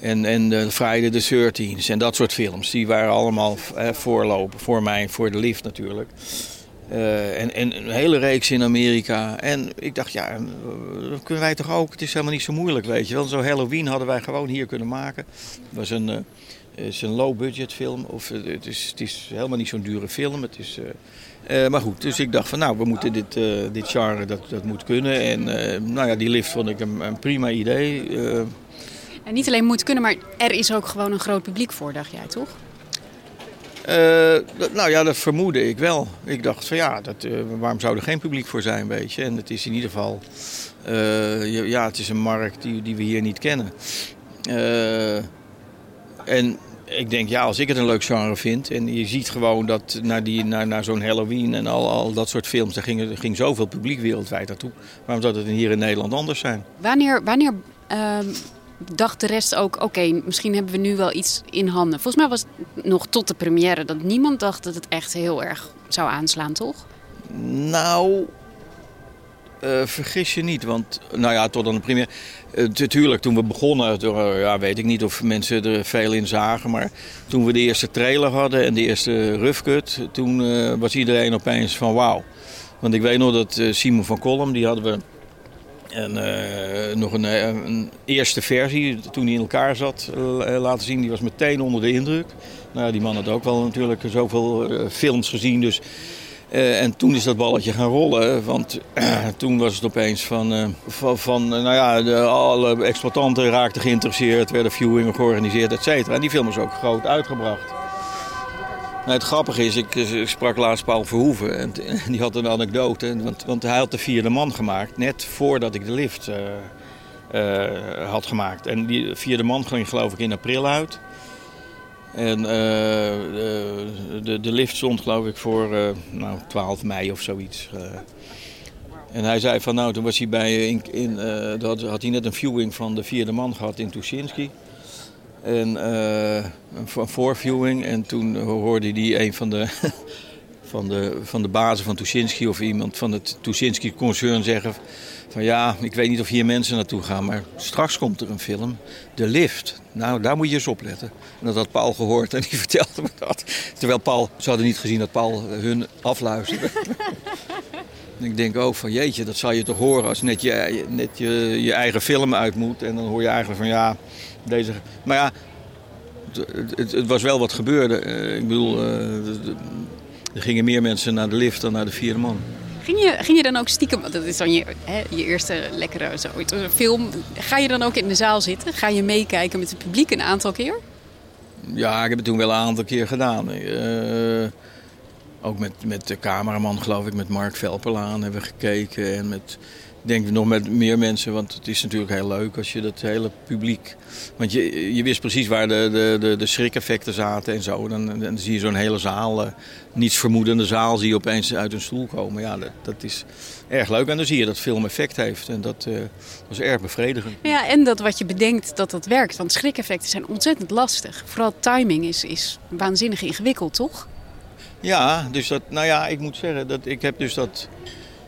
En, en uh, Friday the 13th en dat soort films. Die waren allemaal voorlopen voor mij, voor de lift natuurlijk. Uh, en, en, een hele reeks in Amerika. En ik dacht, ja, dat kunnen wij toch ook? Het is helemaal niet zo moeilijk, weet je wel. Zo'n Halloween hadden wij gewoon hier kunnen maken. Het was een, uh, is een low-budget film. Of, het, is, het is helemaal niet zo'n dure film. Het is, maar goed, dus ik dacht van, nou, we moeten dit, dit genre, dat, dat moet kunnen. En nou ja, die lift vond ik een, een prima idee.
en niet alleen moet kunnen, maar er is ook gewoon een groot publiek voor, dacht jij, toch?
Dat, nou ja, dat vermoedde ik wel. Ik dacht van ja, dat, uh, waarom zou er geen publiek voor zijn, weet je. En het is in ieder geval, uh, ja, het is een markt die, die we hier niet kennen. en ik denk, ja, als ik het een leuk genre vind... en je ziet gewoon dat naar, zo'n Halloween en al, al dat soort films... daar ging, ging zoveel publiek wereldwijd naartoe. Waarom zou het hier in Nederland anders zijn?
Wanneer... wanneer ehm, dacht de rest ook, oké, misschien hebben we nu wel iets in handen. Volgens mij was het nog tot de première dat niemand dacht dat het echt heel erg zou aanslaan, toch?
Nou, uh, vergis je niet, want nou ja, tot aan de première. Natuurlijk, uh, toen we begonnen, uh, ja, weet ik niet of mensen er veel in zagen, maar toen we de eerste trailer hadden en de eerste roughcut, toen was iedereen opeens van wauw. Want ik weet nog dat Simon van Kolm, die hadden we en uh, nog een, een, eerste versie, toen hij in elkaar zat, uh, laten zien. Die was meteen onder de indruk. Nou, die man had ook wel natuurlijk zoveel films gezien. Dus, en toen is dat balletje gaan rollen. Want toen was het opeens van... van, van nou ja, de, alle exploitanten raakten geïnteresseerd. werden viewingen georganiseerd, et cetera. En die film is ook groot uitgebracht. Het grappige is, ik, ik sprak laatst Paul Verhoeven en, die had een anekdote. Want, want hij had de vierde man gemaakt, net voordat ik de lift uh, uh, had gemaakt. En die vierde man ging geloof ik in april uit. En de, de, lift stond geloof ik voor nou, 12 mei of zoiets. En hij zei van nou, toen was hij bij, in, in had hij net een viewing van de vierde man gehad in Tuschinski. En uh, een voorviewing. En toen hoorde hij een van de, van de, van de bazen van Tuschinski of iemand van het Tuschinski-concern zeggen... van ja, ik weet niet of hier mensen naartoe gaan, maar straks komt er een film, De Lift. Nou, daar moet je eens op letten. En dat had Paul gehoord en die vertelde me dat. Terwijl Paul, ze hadden niet gezien dat Paul hun afluisterde. Ik denk ook van jeetje, dat zal je toch horen als net je, net je, je eigen film uit moet. En dan hoor je eigenlijk van ja, deze... Maar ja, het, het, het was wel wat gebeurde. Uh, ik bedoel, uh, er gingen meer mensen naar de lift dan naar de vierde man.
Ging je, ging je dan ook stiekem, dat is dan je, hè, je eerste lekkere zo, film. Ga je dan ook in de zaal zitten? Ga je meekijken met het publiek een aantal keer?
Ja, ik heb het toen wel een aantal keer gedaan. Uh, ook met, met de cameraman, geloof ik, met Mark Velperlaan hebben we gekeken. En met, denk nog met meer mensen, want het is natuurlijk heel leuk als je dat hele publiek... Want je, je wist precies waar de, de, de, de schrikeffecten zaten en zo. Dan, dan zie je zo'n hele zaal, uh, niets vermoedende zaal, zie je opeens uit een stoel komen. Ja, dat, dat is erg leuk. En dan zie je dat film effect heeft. En dat uh, was erg bevredigend.
Ja, en dat wat je bedenkt dat dat werkt. Want schrikeffecten zijn ontzettend lastig. Vooral timing is, is waanzinnig ingewikkeld, toch?
Ja, dus dat, nou ja, ik moet zeggen dat ik heb dus dat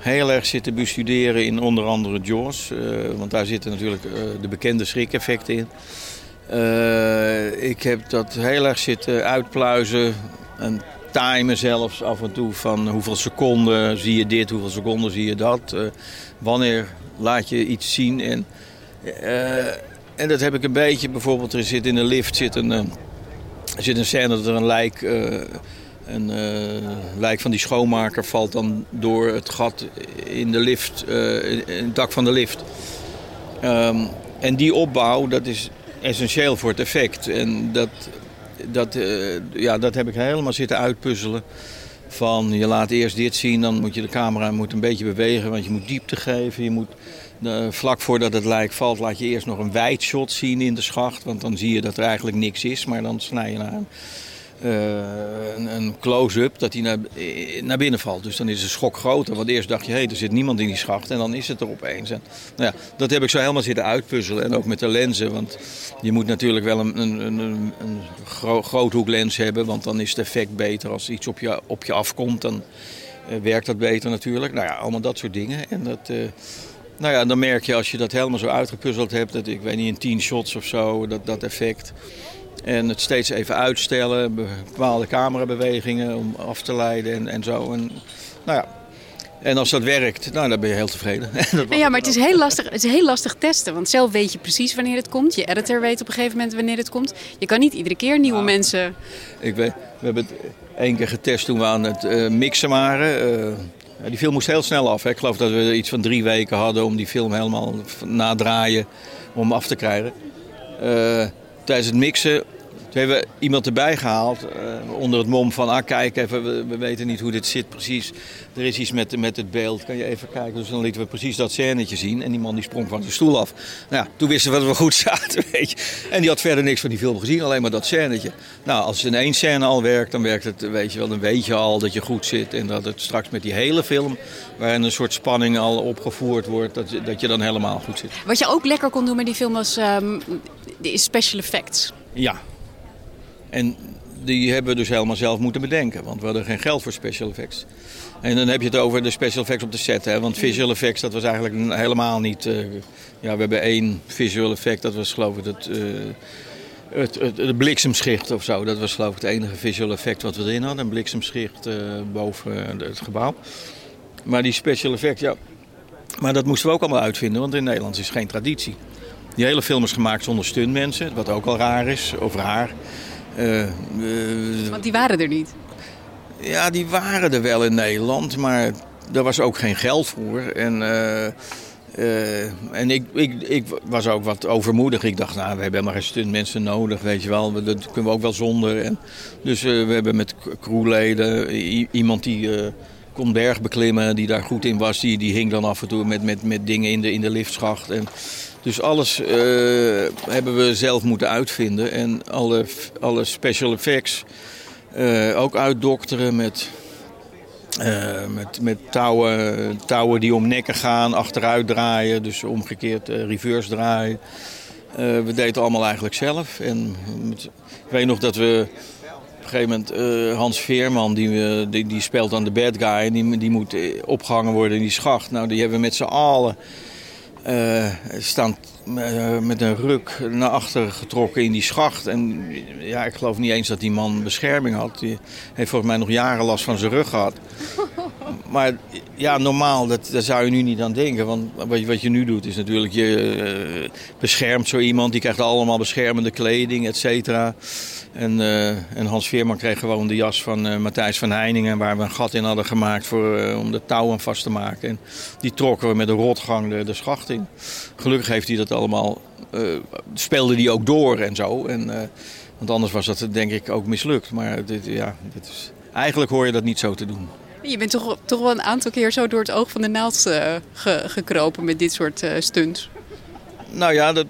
heel erg zitten bestuderen in onder andere Jaws. Uh, want daar zitten natuurlijk uh, de bekende schrikeffecten in. Uh, ik heb dat heel erg zitten uitpluizen en timen zelfs af en toe van hoeveel seconden zie je dit, hoeveel seconden zie je dat. wanneer laat je iets zien. En, en dat heb ik een beetje, bijvoorbeeld er zit in een lift zit een, zit een scène dat er een lijk een uh, lijk van die schoonmaker valt dan door het gat in de lift, uh, in het dak van de lift. Um, en die opbouw, dat is essentieel voor het effect. En dat, dat, uh, ja, dat heb ik helemaal zitten uitpuzzelen. Van je laat eerst dit zien, dan moet je de camera moet een beetje bewegen, want je moet diepte geven. Je moet, vlak voordat het lijk valt, laat je eerst nog een wijd shot zien in de schacht. Want dan zie je dat er eigenlijk niks is, maar dan snij je naar een uh, een, een close-up dat hij naar, naar binnen valt. Dus dan is de schok groter. Want eerst dacht je, hé, er zit niemand in die schacht. En dan is het er opeens. En, nou ja, dat heb ik zo helemaal zitten uitpuzzelen. En ook met de lenzen. Want je moet natuurlijk wel een, een, een, een gro groothoeklens hebben. Want dan is het effect beter. Als iets op je, op je afkomt, dan uh, werkt dat beter natuurlijk. Nou ja, allemaal dat soort dingen. En dat... Uh, nou ja, dan merk je als je dat helemaal zo uitgepuzzeld hebt, dat ik weet niet, in 10 shots of zo, dat, dat effect. En het steeds even uitstellen, bepaalde camerabewegingen om af te leiden en, en zo. En, nou ja. En als dat werkt, nou, dan ben je heel tevreden.
ja, maar het is, heel lastig, het is heel lastig testen. Want zelf weet je precies wanneer het komt. Je editor weet op een gegeven moment wanneer het komt. Je kan niet iedere keer nieuwe nou, mensen...
Ik weet, we hebben het één keer getest toen we aan het uh, mixen waren. Uh, die film moest heel snel af. Hè. Ik geloof dat we iets van drie weken hadden om die film helemaal nadraaien om af te krijgen. Uh, tijdens het mixen toen hebben we iemand erbij gehaald uh, onder het mom van, ah kijk even, we, we, weten niet hoe dit zit precies. Er is iets met, met het beeld, kan je even kijken. Dus dan lieten we precies dat scènetje zien en die man die sprong van zijn stoel af. Nou ja, toen wisten we dat we goed zaten, weet je. En die had verder niks van die film gezien, alleen maar dat scènetje. Nou, als het in één scène al werkt, dan werkt het, weet je wel, dan weet je al dat je goed zit. En dat het straks met die hele film, waarin een soort spanning al opgevoerd wordt, dat, dat je dan helemaal goed zit.
Wat je ook lekker kon doen met die film was um, de special effects.
Ja, en die hebben we dus helemaal zelf moeten bedenken, want we hadden geen geld voor special effects. En dan heb je het over de special effects op de set, hè? want visual effects dat was eigenlijk helemaal niet... Uh, ja, we hebben één visual effect, dat was geloof ik het, uh, het, het, bliksemschicht of zo. Dat was geloof ik het enige visual effect wat we erin hadden, een bliksemschicht uh, boven het gebouw. Maar die special effects, ja... Maar dat moesten we ook allemaal uitvinden, want in Nederland is geen traditie. Die hele film is gemaakt zonder stuntmensen, wat ook al raar is, of raar.
Uh, Want die waren er niet?
Ja, die waren er wel in Nederland, maar daar was ook geen geld voor. En uh, Eh, en ik, ik, ik was ook wat overmoedig. Ik dacht, nou, we hebben helemaal geen stuntmensen nodig, weet je wel. Dat kunnen we ook wel zonder. En, dus eh, we hebben met crewleden iemand die eh, kon berg beklimmen, die daar goed in was. Die, die hing dan af en toe met, met, met dingen in de, in de liftschacht. En, dus alles eh, hebben we zelf moeten uitvinden. En alle, alle special effects eh, ook uitdokteren met eh, met, met touwen, touwen die om nekken gaan, achteruit draaien, dus omgekeerd reverse draaien. We deden allemaal eigenlijk zelf. En ik weet nog dat we op een gegeven moment Hans Veerman, die, die, die speelt dan de bad guy, en die, die moet eh, opgehangen worden in die schacht. Nou, die hebben we met z'n allen eh, staan eh, met een ruk naar achter getrokken in die schacht. En ja, ik geloof niet eens dat die man bescherming had. Die heeft volgens mij nog jaren last van zijn rug gehad. Maar ja, normaal, dat, daar zou je nu niet aan denken. Want wat je, wat je nu doet is natuurlijk, je eh, beschermt zo iemand. Die krijgt allemaal beschermende kleding, et cetera. En, eh, en Hans Veerman kreeg gewoon de jas van eh, Matthijs van Heiningen... waar we een gat in hadden gemaakt voor, eh, om de touwen vast te maken. En die trokken we met een rotgang de, de schacht in. Gelukkig heeft hij dat allemaal... speelde hij ook door en zo. En, want anders was dat denk ik ook mislukt. Maar dit, ja, dit is, eigenlijk hoor je dat niet zo te doen.
Je bent toch, toch wel een aantal keer zo door het oog van de naald ge- gekropen met dit soort stunts.
Nou ja, dat,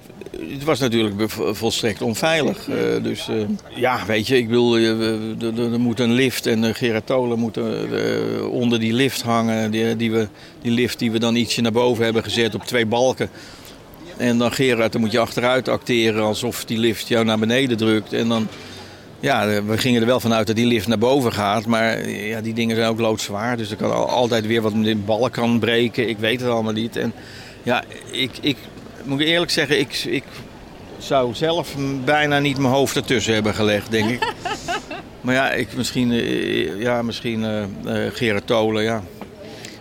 het was natuurlijk volstrekt onveilig. Eh, dus eh, ja, weet je, ik bedoel, eh, er- moet een lift en uh, Gerard Tolen moet eh, onder die lift hangen. Die, die, we, die lift die we dan ietsje naar boven hebben gezet op twee balken. En dan Gerard, dan moet je achteruit acteren alsof die lift jou naar beneden drukt. En dan, ja, we gingen er wel vanuit dat die lift naar boven gaat. Maar ja, die dingen zijn ook loodzwaar. Dus er kan al- altijd weer wat met de balk kan breken. Ik weet het allemaal niet. En ja, ik, ik moet eerlijk zeggen, ik, ik zou zelf bijna niet mijn hoofd ertussen hebben gelegd, denk ik. maar ja, ik, misschien, eh, ja, misschien eh, Gerard Tolen, ja.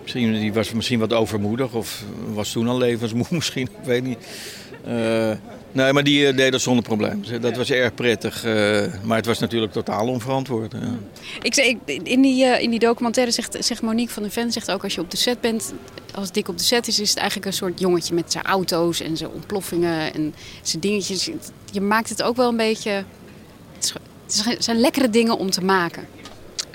Misschien, die was misschien wat overmoedig of was toen al levensmoe misschien, ik weet niet. Nee, maar die deed dat zonder probleem. Dat was erg prettig, maar het was natuurlijk totaal onverantwoord. Ja.
Ik, ik, in, die, in die documentaire zegt, zegt Monique van den Ven zegt ook als je op de set bent, als Dick op de set is, is het eigenlijk een soort jongetje met zijn auto's en zijn ontploffingen en zijn dingetjes. Je maakt het ook wel een beetje. Het, zijn lekkere dingen om te maken.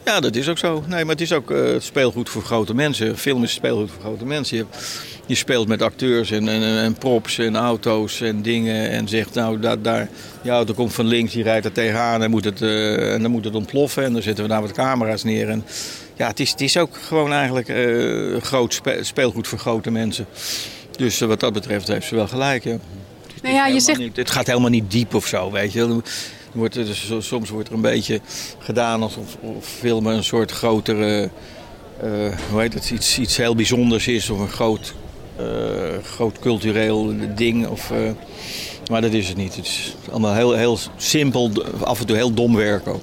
Ja, dat is ook zo. Nee, maar het is ook eh, speelgoed voor grote mensen. Film is speelgoed voor grote mensen. Je, speelt met acteurs en, en, en props en auto's en dingen. En zegt, nou, daar, daar, je auto komt van links, die rijdt er tegenaan en, moet het, eh, en dan moet het ontploffen. En dan zetten we daar wat camera's neer. En, ja, het is, het is ook gewoon eigenlijk eh, groot spe- speelgoed voor grote mensen. Dus eh, wat dat betreft heeft ze wel gelijk, ja.
Nou ja, je zegt-
niet- het gaat helemaal niet diep of zo, weet je. Wordt, er- dus soms wordt er een beetje gedaan alsof of filmen een soort grotere, eh, hoe heet het, iets, iets heel bijzonders is of een groot, groot cultureel ding. Of, maar dat is het niet. Het is allemaal heel, heel simpel, af en toe heel dom werk ook.